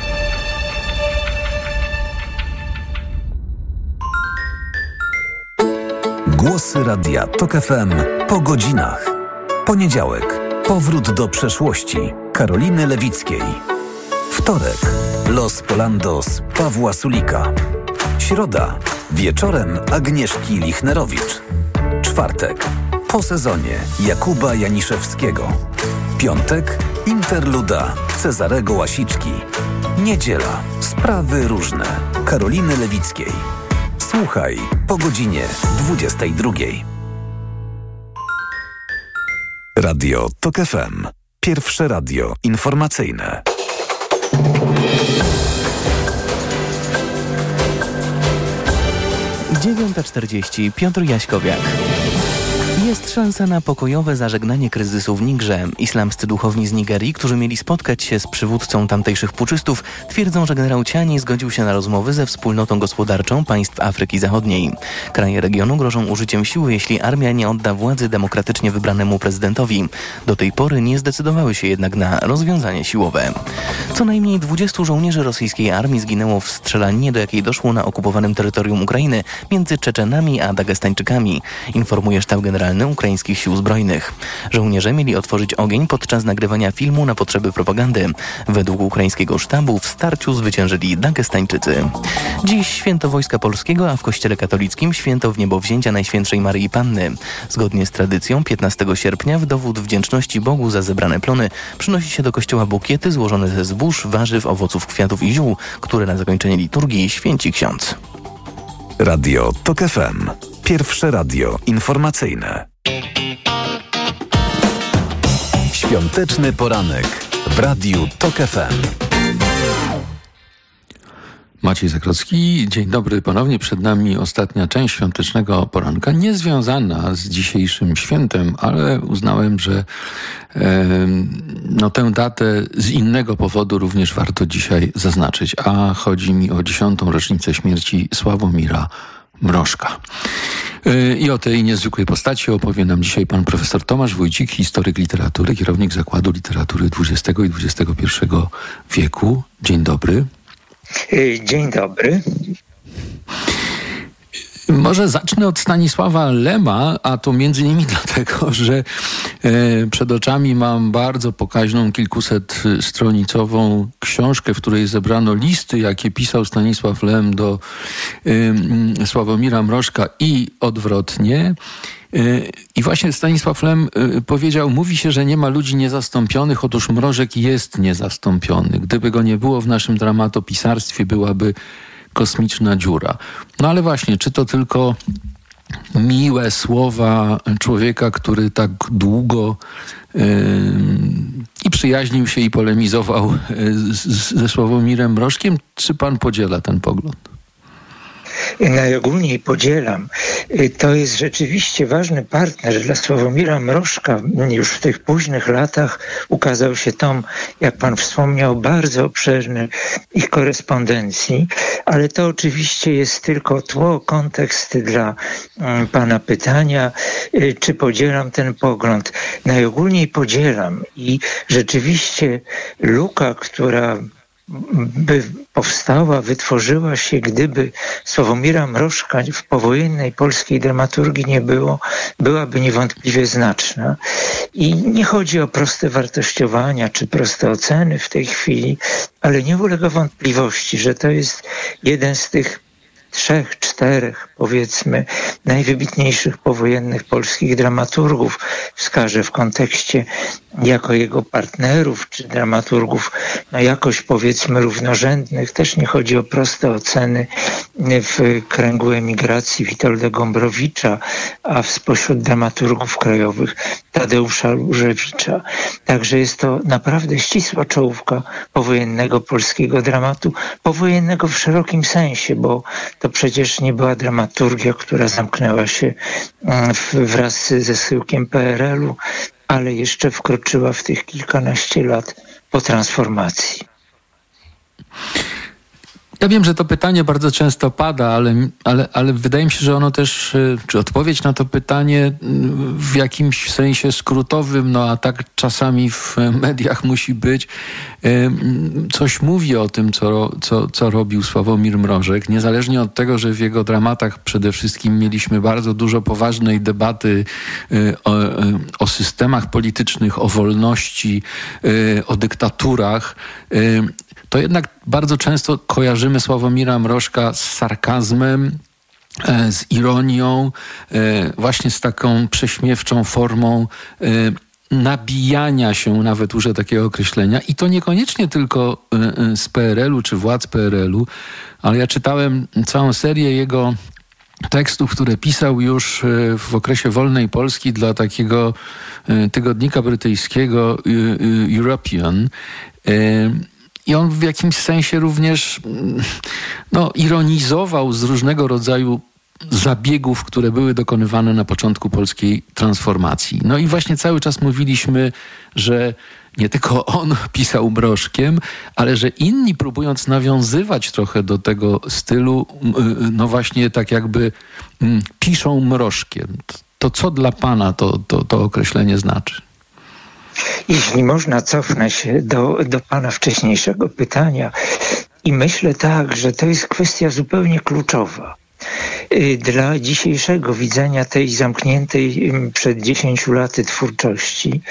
Speaker 6: Głosy Radia TOK FM po godzinach. Poniedziałek. Powrót do przeszłości. Karoliny Lewickiej. Wtorek. Los Polandos Pawła Sulika. Środa. Wieczorem Agnieszki Lichnerowicz. Czwartek. Po sezonie Jakuba Janiszewskiego. Piątek. Interluda Cezarego Łasiczki. Niedziela. Sprawy różne. Karoliny Lewickiej. Słuchaj po godzinie 22. Radio TOK FM. Pierwsze radio informacyjne.
Speaker 2: Dziewiąta czterdzieści. Piotr Jaśkowiak. Jest szansa na pokojowe zażegnanie kryzysu w Nigrze. Islamscy duchowni z Nigerii, którzy mieli spotkać się z przywódcą tamtejszych puczystów, twierdzą, że generał Ciani zgodził się na rozmowy ze wspólnotą gospodarczą państw Afryki Zachodniej. Kraje regionu grożą użyciem siły, jeśli armia nie odda władzy demokratycznie wybranemu prezydentowi. Do tej pory nie zdecydowały się jednak na rozwiązanie siłowe. Co najmniej 20 żołnierzy rosyjskiej armii zginęło w strzelaninie, do jakiej doszło na okupowanym terytorium Ukrainy między Czeczenami a Dagestańczykami, informuje sztab generalny ukraińskich sił zbrojnych. Żołnierze mieli otworzyć ogień podczas nagrywania filmu na potrzeby propagandy. Według ukraińskiego sztabu w starciu zwyciężyli Dagestańczycy. Dziś święto Wojska Polskiego, a w Kościele Katolickim święto w niebowzięcia Najświętszej Maryi Panny. Zgodnie z tradycją 15 sierpnia w dowód wdzięczności Bogu za zebrane plony przynosi się do kościoła bukiety złożone ze zbóż, warzyw, owoców, kwiatów i ziół, które na zakończenie liturgii święci ksiądz.
Speaker 6: Radio TOK FM. Pierwsze radio informacyjne. Świąteczny poranek w Radiu TOK FM.
Speaker 7: Maciej Zakrocki, dzień dobry ponownie. Przed nami ostatnia część świątecznego poranka, niezwiązana z dzisiejszym świętem, ale uznałem, że e, no, tę datę z innego powodu również warto dzisiaj zaznaczyć. A chodzi mi o dziesiątą rocznicę śmierci Sławomira Mrożka. I o tej niezwykłej postaci opowie nam dzisiaj pan profesor Tomasz Wójcik, historyk literatury, kierownik Zakładu Literatury XX i XXI wieku. Dzień dobry.
Speaker 14: Dzień dobry.
Speaker 7: Może zacznę od Stanisława Lema, a to między innymi (laughs) dlatego, że e, przed oczami mam bardzo pokaźną, kilkuset stronicową książkę, w której zebrano listy, jakie pisał Stanisław Lem do e, Sławomira Mrożka i odwrotnie. E, I właśnie Stanisław Lem powiedział, mówi się, że nie ma ludzi niezastąpionych, otóż Mrożek jest niezastąpiony. Gdyby go nie było w naszym dramatopisarstwie, byłaby kosmiczna dziura. No ale właśnie, czy to tylko miłe słowa człowieka, który tak długo yy, i przyjaźnił się i polemizował z, ze Sławomirem Mrożkiem, czy pan podziela ten pogląd?
Speaker 14: Najogólniej podzielam. To jest rzeczywiście ważny partner dla Sławomira Mrożka. Już w tych późnych latach ukazał się tom, jak pan wspomniał, bardzo obszerny ich korespondencji, ale to oczywiście jest tylko tło, kontekst dla pana pytania, czy podzielam ten pogląd. Najogólniej podzielam i rzeczywiście luka, która by powstała, wytworzyła się, gdyby Sławomira Mrożka w powojennej polskiej dramaturgii nie było, byłaby niewątpliwie znaczna. I nie chodzi o proste wartościowania czy proste oceny w tej chwili, ale nie ulega wątpliwości, że to jest jeden z tych trzech, czterech, powiedzmy, najwybitniejszych powojennych polskich dramaturgów wskaże w kontekście jako jego partnerów, czy dramaturgów, no jakoś powiedzmy równorzędnych. Też nie chodzi o proste oceny w kręgu emigracji Witolda Gombrowicza, a spośród dramaturgów krajowych Tadeusza Różewicza. Także jest to naprawdę ścisła czołówka powojennego polskiego dramatu, powojennego w szerokim sensie, bo to przecież nie była dramaturgia, która zamknęła się mm, wraz ze schyłkiem PRL-u, ale jeszcze wkroczyła w tych kilkanaście lat po transformacji.
Speaker 7: Ja wiem, że to pytanie bardzo często pada, ale, ale, ale wydaje mi się, że ono też, e, czy odpowiedź na to pytanie w jakimś sensie skrótowym, no a tak czasami w mediach musi być, e, coś mówi o tym, co, co, co robił Sławomir Mrożek. Niezależnie od tego, że w jego dramatach przede wszystkim mieliśmy bardzo dużo poważnej debaty e, o, o systemach politycznych, o wolności, o dyktaturach, to jednak bardzo często kojarzymy Sławomira Mrożka z sarkazmem, e, z ironią, e, właśnie z taką prześmiewczą formą e, nabijania się, nawet użyję takiego określenia, i to niekoniecznie tylko z PRL-u czy władz PRL-u, ale ja czytałem całą serię jego tekstów, które pisał już w okresie wolnej Polski dla takiego tygodnika brytyjskiego European. I on w jakimś sensie również no, ironizował z różnego rodzaju zabiegów, które były dokonywane na początku polskiej transformacji. No i właśnie cały czas mówiliśmy, że nie tylko (laughs) on pisał broszkiem, ale że inni próbując nawiązywać trochę do tego stylu, no właśnie tak jakby piszą mrożkiem. To co dla pana to, to, to określenie znaczy?
Speaker 14: Jeśli można, cofnę się do, do Pana wcześniejszego pytania i myślę tak, że to jest kwestia zupełnie kluczowa y, dla dzisiejszego widzenia tej zamkniętej przed 10 laty twórczości.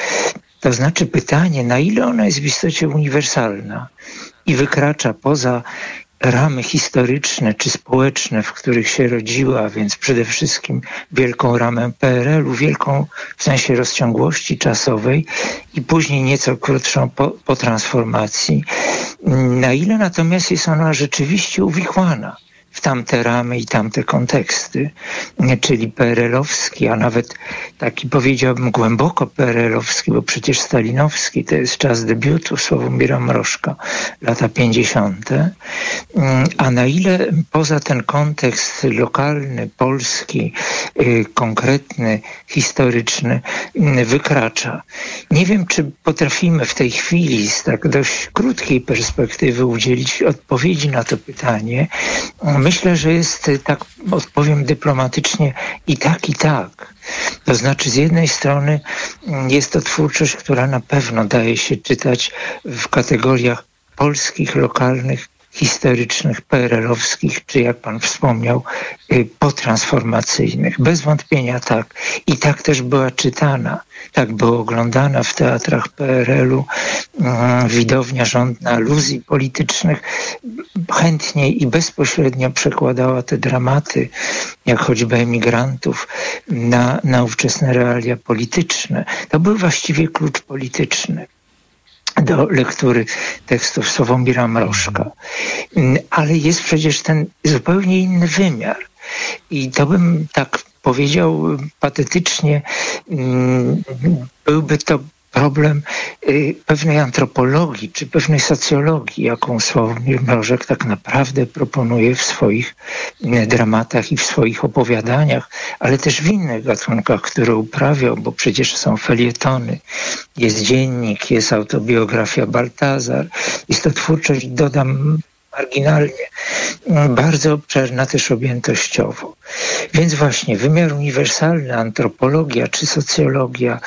Speaker 14: To znaczy pytanie, na ile ona jest w istocie uniwersalna i wykracza poza ramy historyczne czy społeczne, w których się rodziła, więc przede wszystkim wielką ramę PRL-u, wielką w sensie rozciągłości czasowej i później nieco krótszą po, po transformacji. Na ile natomiast jest ona rzeczywiście uwikłana w tamte ramy i tamte konteksty, czyli PRL-owski, a nawet taki powiedziałbym głęboko PRL-owski, bo przecież stalinowski to jest czas debiutu Sławomira Mrożka, lata 50. A na ile poza ten kontekst lokalny, polski, y, konkretny, historyczny y, wykracza. Nie wiem, czy potrafimy w tej chwili z tak dość krótkiej perspektywy udzielić odpowiedzi na to pytanie, Myślę, że jest, y, tak odpowiem dyplomatycznie, i tak, i tak. To znaczy, z jednej strony mm, jest to twórczość, która na pewno daje się czytać w kategoriach polskich, lokalnych, historycznych, PRL-owskich, czy jak pan wspomniał, y, potransformacyjnych. Bez wątpienia tak. I tak też była czytana, tak była oglądana w teatrach PRL-u mm, widownia rządna aluzji politycznych. Chętnie i bezpośrednio przekładała te dramaty, jak choćby emigrantów, na, na ówczesne realia polityczne. To był właściwie klucz polityczny do lektury tekstów Sławomira Mrożka. Ale jest przecież ten zupełnie inny wymiar. I to bym tak powiedział patetycznie, mm, byłby to problem y, pewnej antropologii czy pewnej socjologii, jaką Sławomir Mrożek tak naprawdę proponuje w swoich y, dramatach i w swoich opowiadaniach, ale też w innych gatunkach, które uprawiał, bo przecież są felietony, jest dziennik, jest autobiografia Baltazar. Jest to twórczość, dodam marginalnie, bardzo obszerna też objętościowo. Więc właśnie wymiar uniwersalny, antropologia czy socjologia,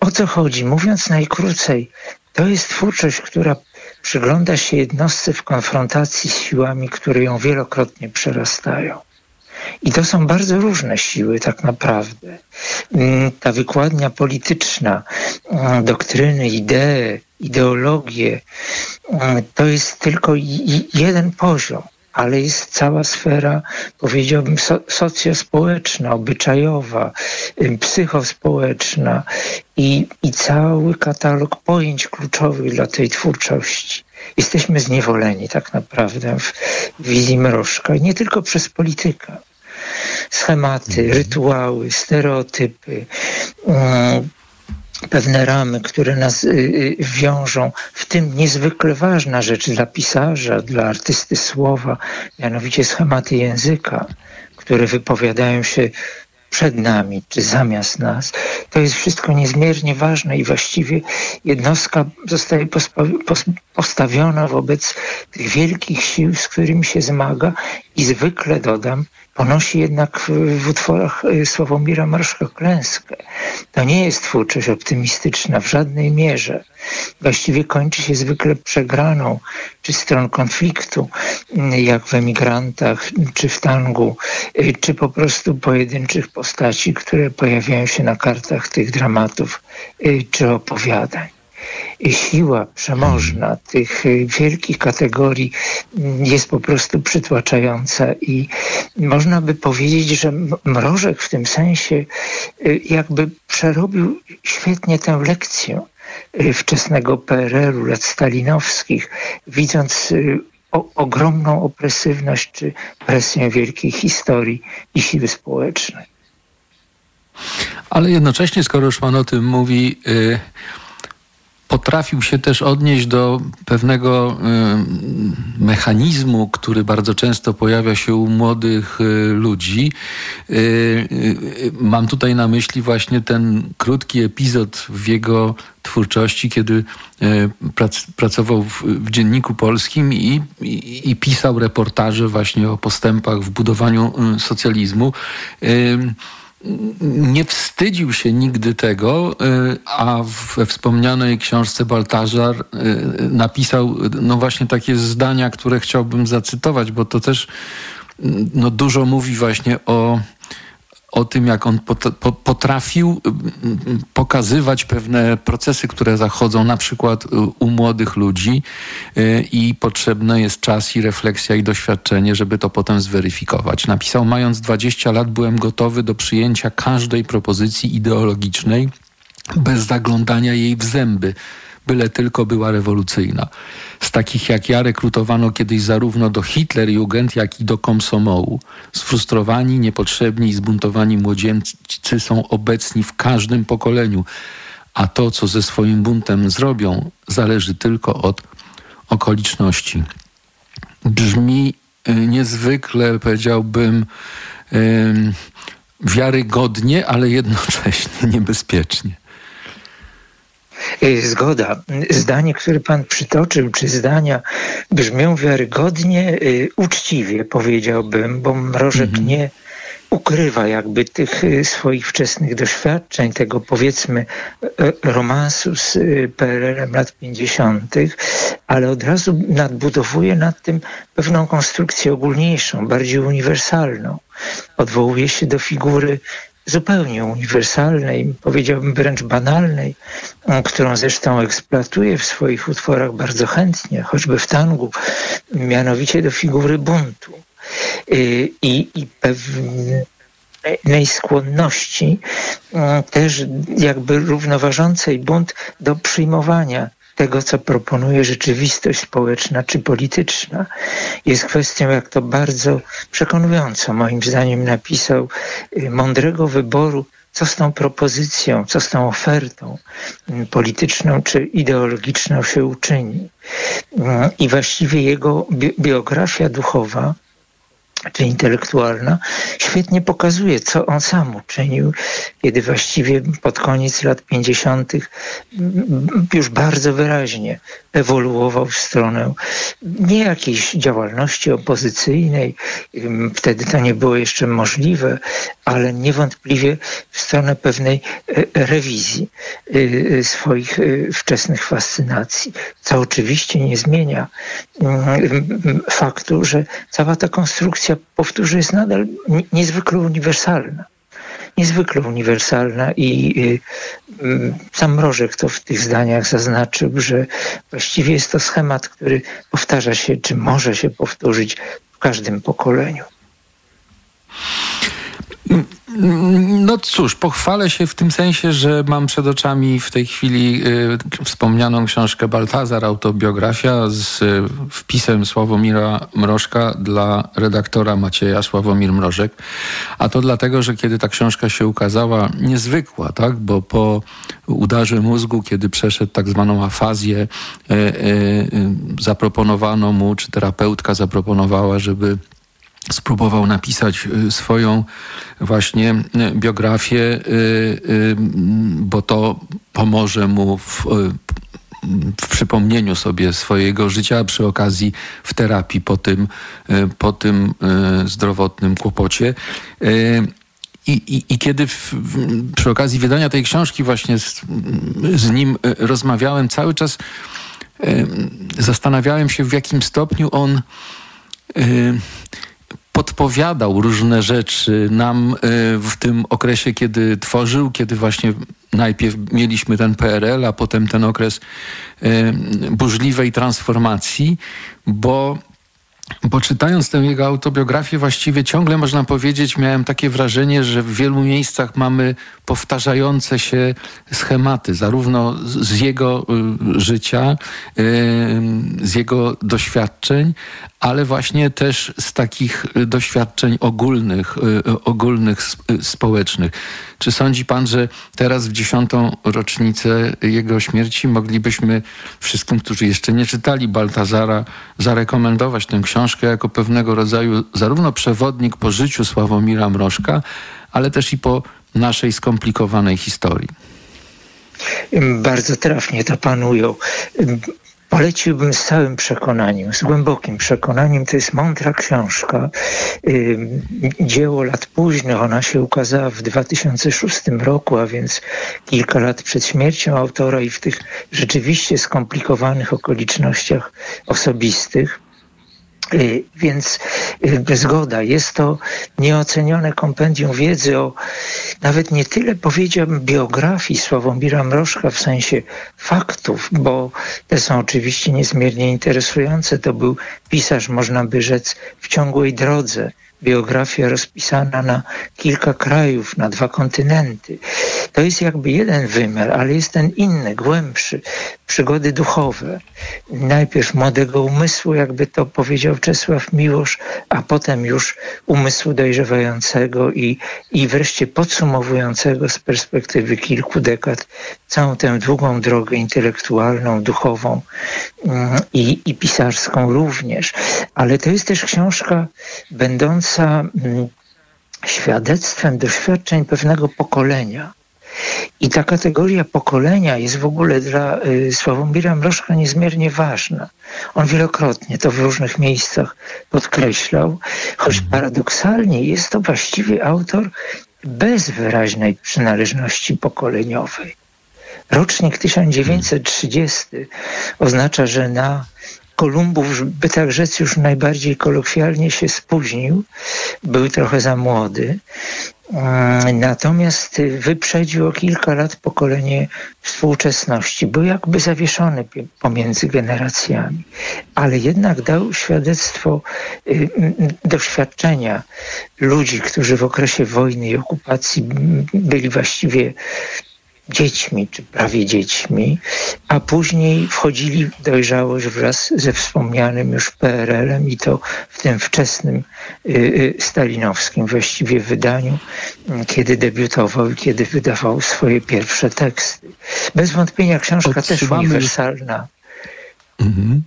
Speaker 14: o co chodzi? Mówiąc najkrócej, to jest twórczość, która przygląda się jednostce w konfrontacji z siłami, które ją wielokrotnie przerastają. I to są bardzo różne siły, tak naprawdę. Mm, ta wykładnia polityczna, mm, doktryny, idee, ideologie, mm, to jest tylko jeden poziom ale jest cała sfera, powiedziałbym, so, socjospołeczna, obyczajowa, psychospołeczna i, i cały katalog pojęć kluczowych dla tej twórczości. Jesteśmy zniewoleni tak naprawdę w wizji mrożka nie tylko przez politykę. Schematy, mhm. rytuały, stereotypy, mm, pewne ramy, które nas y, y, wiążą, w tym niezwykle ważna rzecz dla pisarza, dla artysty słowa, mianowicie schematy języka, które wypowiadają się przed nami czy zamiast nas. To jest wszystko niezmiernie ważne i właściwie jednostka zostaje postawiona wobec tych wielkich sił, z którymi się zmaga i zwykle dodam, ponosi jednak w utworach y, Sławomira Marszka klęskę. To nie jest twórczość optymistyczna w żadnej mierze. Właściwie kończy się zwykle przegraną, czy stron konfliktu, jak w emigrantach, czy w tangu, y, czy po prostu pojedynczych postaci, które pojawiają się na kartach tych dramatów czy opowiadań siła przemożna tych y, wielkich kategorii mm, jest po prostu przytłaczająca i można by powiedzieć, że Mrożek w tym sensie y, jakby przerobił świetnie tę lekcję y, wczesnego PRL-u, lat stalinowskich, widząc o, ogromną opresywność czy presję wielkiej historii i siły społecznej.
Speaker 7: Ale jednocześnie, skoro już pan o tym mówi, yy potrafił się też odnieść do pewnego y, mechanizmu, który bardzo często pojawia się u młodych y, ludzi. Y, mam tutaj na myśli właśnie ten krótki epizod w jego twórczości, kiedy prac, pracował w, w, Dzienniku Polskim i, i, i, pisał reportaże właśnie o postępach w budowaniu socjalizmu nie wstydził się nigdy tego, y, a we wspomnianej książce Baltazar y, napisał no właśnie takie zdania, które chciałbym zacytować, bo to też no dużo mówi właśnie o o tym, jak on potrafił pokazywać pewne procesy, które zachodzą na przykład y, u młodych ludzi y, i potrzebny jest czas i refleksja i doświadczenie, żeby to potem zweryfikować. Napisał, mając 20 lat byłem gotowy do przyjęcia każdej propozycji ideologicznej bez zaglądania jej w zęby byle tylko była rewolucyjna. Z takich jak ja rekrutowano kiedyś zarówno do Hitlerjugend, jak i do komsomołu. Sfrustrowani, niepotrzebni i zbuntowani młodzieńcy są obecni w każdym pokoleniu, a to, co ze swoim buntem zrobią, zależy tylko od okoliczności. Brzmi y, niezwykle, powiedziałbym, wiarygodnie, ale jednocześnie (laughs) niebezpiecznie.
Speaker 14: Y, zgoda. Zdanie, które pan przytoczył, czy zdania brzmią wiarygodnie, y, uczciwie powiedziałbym, bo Mrożek mhm. nie ukrywa jakby tych y, swoich wczesnych doświadczeń, tego powiedzmy romansu z PRL-em lat 50., ale od razu nadbudowuje nad tym pewną konstrukcję ogólniejszą, bardziej uniwersalną. Odwołuje się do figury zupełnie uniwersalnej, powiedziałbym wręcz banalnej, którą zresztą eksploatuje w swoich utworach bardzo chętnie, choćby w tangu, mianowicie do figury buntu. Y, i, i pewnej skłonności też jakby równoważącej bunt do przyjmowania tego, co proponuje rzeczywistość społeczna czy polityczna. Jest kwestią, jak to bardzo przekonująco moim zdaniem napisał, y, mądrego wyboru co z tą propozycją, co z tą ofertą y, polityczną czy ideologiczną się uczyni. Y, I właściwie jego biografia duchowa czy intelektualna, świetnie pokazuje, co on sam uczynił, kiedy właściwie pod koniec lat 50. już bardzo wyraźnie ewoluował w stronę nie jakiejś działalności opozycyjnej, wtedy to nie było jeszcze możliwe, ale niewątpliwie w stronę pewnej rewizji e, swoich e, wczesnych fascynacji, co oczywiście nie zmienia faktu, że cała ta konstrukcja, powtórzę, jest nadal niezwykle uniwersalna niezwykle uniwersalna i y, sam Mrożek to w tych zdaniach zaznaczył, że właściwie jest to schemat, który powtarza się, czy może się powtórzyć w każdym pokoleniu.
Speaker 7: No cóż, pochwalę się w tym sensie, że mam przed oczami w tej chwili y, wspomnianą książkę Baltazar, autobiografia z y, wpisem Sławomira Mrożka dla redaktora Macieja Sławomir Mrożek. A to dlatego, że kiedy ta książka się ukazała, niezwykła, tak? Bo po udarze mózgu, kiedy przeszedł tak zwaną afazję, y, y, y zaproponowano mu, czy terapeutka zaproponowała, żeby spróbował napisać y, swoją właśnie y, biografię, y, bo to pomoże mu w, w przypomnieniu sobie swojego życia, a przy okazji w terapii po tym, po tym zdrowotnym kłopocie. I, i, i kiedy w, w, przy okazji wydania tej książki właśnie z, z nim rozmawiałem, cały czas zastanawiałem się, w jakim stopniu on podpowiadał różne rzeczy nam e, w tym okresie, kiedy tworzył, kiedy właśnie najpierw mieliśmy ten PRL, a potem ten okres e, burzliwej transformacji, bo bo czytając tę jego autobiografię, właściwie ciągle można powiedzieć, miałem takie wrażenie, że w wielu miejscach mamy powtarzające się schematy, zarówno z jego y, życia, y, z jego doświadczeń, ale właśnie też z takich doświadczeń ogólnych, y, ogólnych społecznych. Czy sądzi pan, że teraz w dziesiątą rocznicę jego śmierci moglibyśmy wszystkim, którzy jeszcze nie czytali Baltazara, zarekomendować tę książkę jako pewnego rodzaju zarówno przewodnik po życiu Sławomira Mrożka, ale też i po naszej skomplikowanej historii?
Speaker 14: Bardzo trafnie to panują. Poleciłbym z całym przekonaniem, z głębokim przekonaniem. To jest mądra książka. Dzieło lat późnych. Ona się ukazała w 2006 roku, a więc kilka lat przed śmiercią autora i w tych rzeczywiście skomplikowanych okolicznościach osobistych. Y, więc y, zgoda, jest to nieocenione kompendium wiedzy o nawet nie tyle powiedziałbym biografii Sławomira Mrożka w sensie faktów, bo te są oczywiście niezmiernie interesujące. To był pisarz, można by rzec, w ciągłej drodze biografia rozpisana na kilka krajów, na dwa kontynenty. To jest jakby jeden wymiar, ale jest ten inny, głębszy, przygody duchowe. Najpierw młodego umysłu, jakby to powiedział Czesław Miłosz, a potem już umysłu dojrzewającego i, i wreszcie podsumowującego z perspektywy kilku dekad całą tę długą drogę intelektualną, duchową i, i pisarską również. Ale to jest też książka będąca mm, świadectwem doświadczeń pewnego pokolenia. I ta kategoria pokolenia jest w ogóle dla y, Sławomira Mrożka niezmiernie ważna. On wielokrotnie to w różnych miejscach podkreślał, choć mhm. paradoksalnie jest to właściwie autor bez wyraźnej przynależności pokoleniowej. Rocznik 1930 oznacza, że na Kolumbów, by tak rzec, już najbardziej kolokwialnie się spóźnił, był trochę za młody. Mm, natomiast wyprzedził o kilka lat pokolenie współczesności. Był jakby zawieszony pomiędzy generacjami, ale jednak dał świadectwo y, doświadczenia ludzi, którzy w okresie wojny i okupacji byli właściwie dziećmi, czy prawie dziećmi, a później wchodzili w dojrzałość wraz ze wspomnianym już PRL-em i to w tym wczesnym y, y, stalinowskim właściwie wydaniu, kiedy debiutował i kiedy wydawał swoje pierwsze teksty. Bez wątpienia książka też uniwersalna.
Speaker 7: Mhm.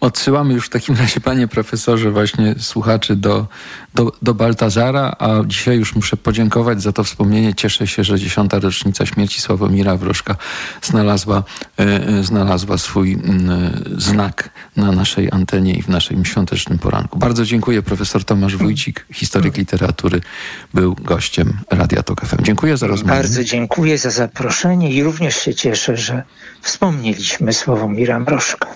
Speaker 7: Odsyłamy już w takim (laughs) razie, panie profesorze, właśnie słuchaczy do, do, do Baltazara, a dzisiaj już muszę podziękować za to wspomnienie. Cieszę się, że dziesiąta rocznica śmierci Sławomira Wrożka znalazła, e, e znalazła swój e, znak na naszej antenie i w naszym świątecznym poranku. Bardzo dziękuję. Profesor Tomasz Wójcik, historyk literatury, był gościem Radia Tok FM. Dziękuję za rozmowę.
Speaker 14: Bardzo dziękuję za zaproszenie i również się cieszę, że wspomnieliśmy Sławomira Mrożka.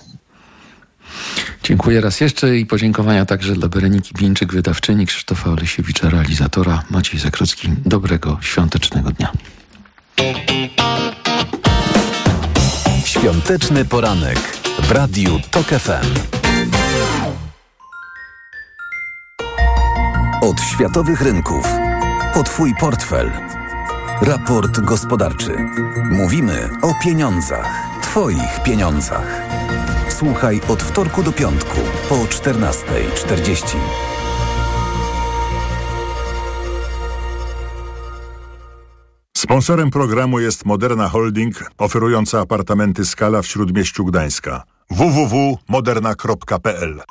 Speaker 7: Dziękuję raz jeszcze i podziękowania także dla Bereniki Bińczyk, wydawczyni, Krzysztofa Olesiewicza, realizatora, Maciej Zakrocki. Dobrego świątecznego dnia.
Speaker 6: Świąteczny poranek w Radiu TOK FM. światowych rynków. O Twój portfel. Raport gospodarczy. Mówimy o pieniądzach. Twoich pieniądzach. Słuchaj od wtorku do piątku po 14.40.
Speaker 15: Sponsorem programu jest Moderna Holding, oferująca apartamenty Skala w Śródmieściu Gdańska. www.moderna.pl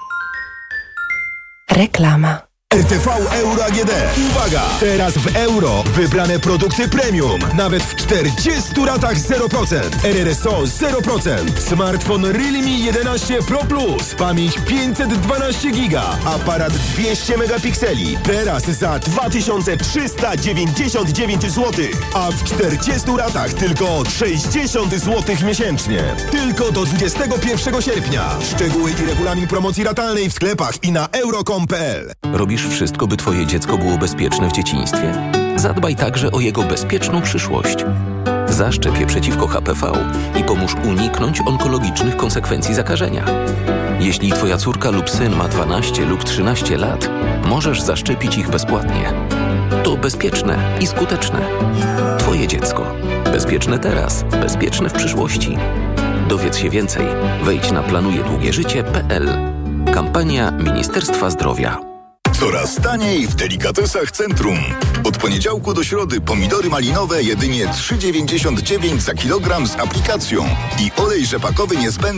Speaker 16: Reklama.
Speaker 17: RTV Euro AGD. Uwaga! Teraz w euro wybrane produkty premium. Nawet w 40 ratach 0%. RRSO 0%. Smartfon Realme 11 Pro Plus. Pamięć 512 giga. Aparat 200 megapikseli. Teraz za 2399 zł. A w 40 ratach tylko 60 zł miesięcznie. Tylko do 21 sierpnia. Szczegóły i regulamin promocji ratalnej w sklepach i na euro.com.pl.
Speaker 4: Robisz wszystko, by Twoje dziecko było bezpieczne w dzieciństwie? Zadbaj także o jego bezpieczną przyszłość. Zaszczep je przeciwko HPV i pomóż uniknąć onkologicznych konsekwencji zakażenia. Jeśli Twoja córka lub syn ma 12 lub 13 lat, możesz zaszczepić ich bezpłatnie. To bezpieczne i skuteczne. Twoje dziecko. Bezpieczne teraz, bezpieczne w przyszłości. Dowiedz się więcej. Wejdź na planujedługieżycie.pl. Kampania Ministerstwa Zdrowia.
Speaker 18: Coraz taniej w delikatesach centrum. Od poniedziałku do środy pomidory malinowe jedynie 3,99 za kilogram z aplikacją i olej rzepakowy niezbędny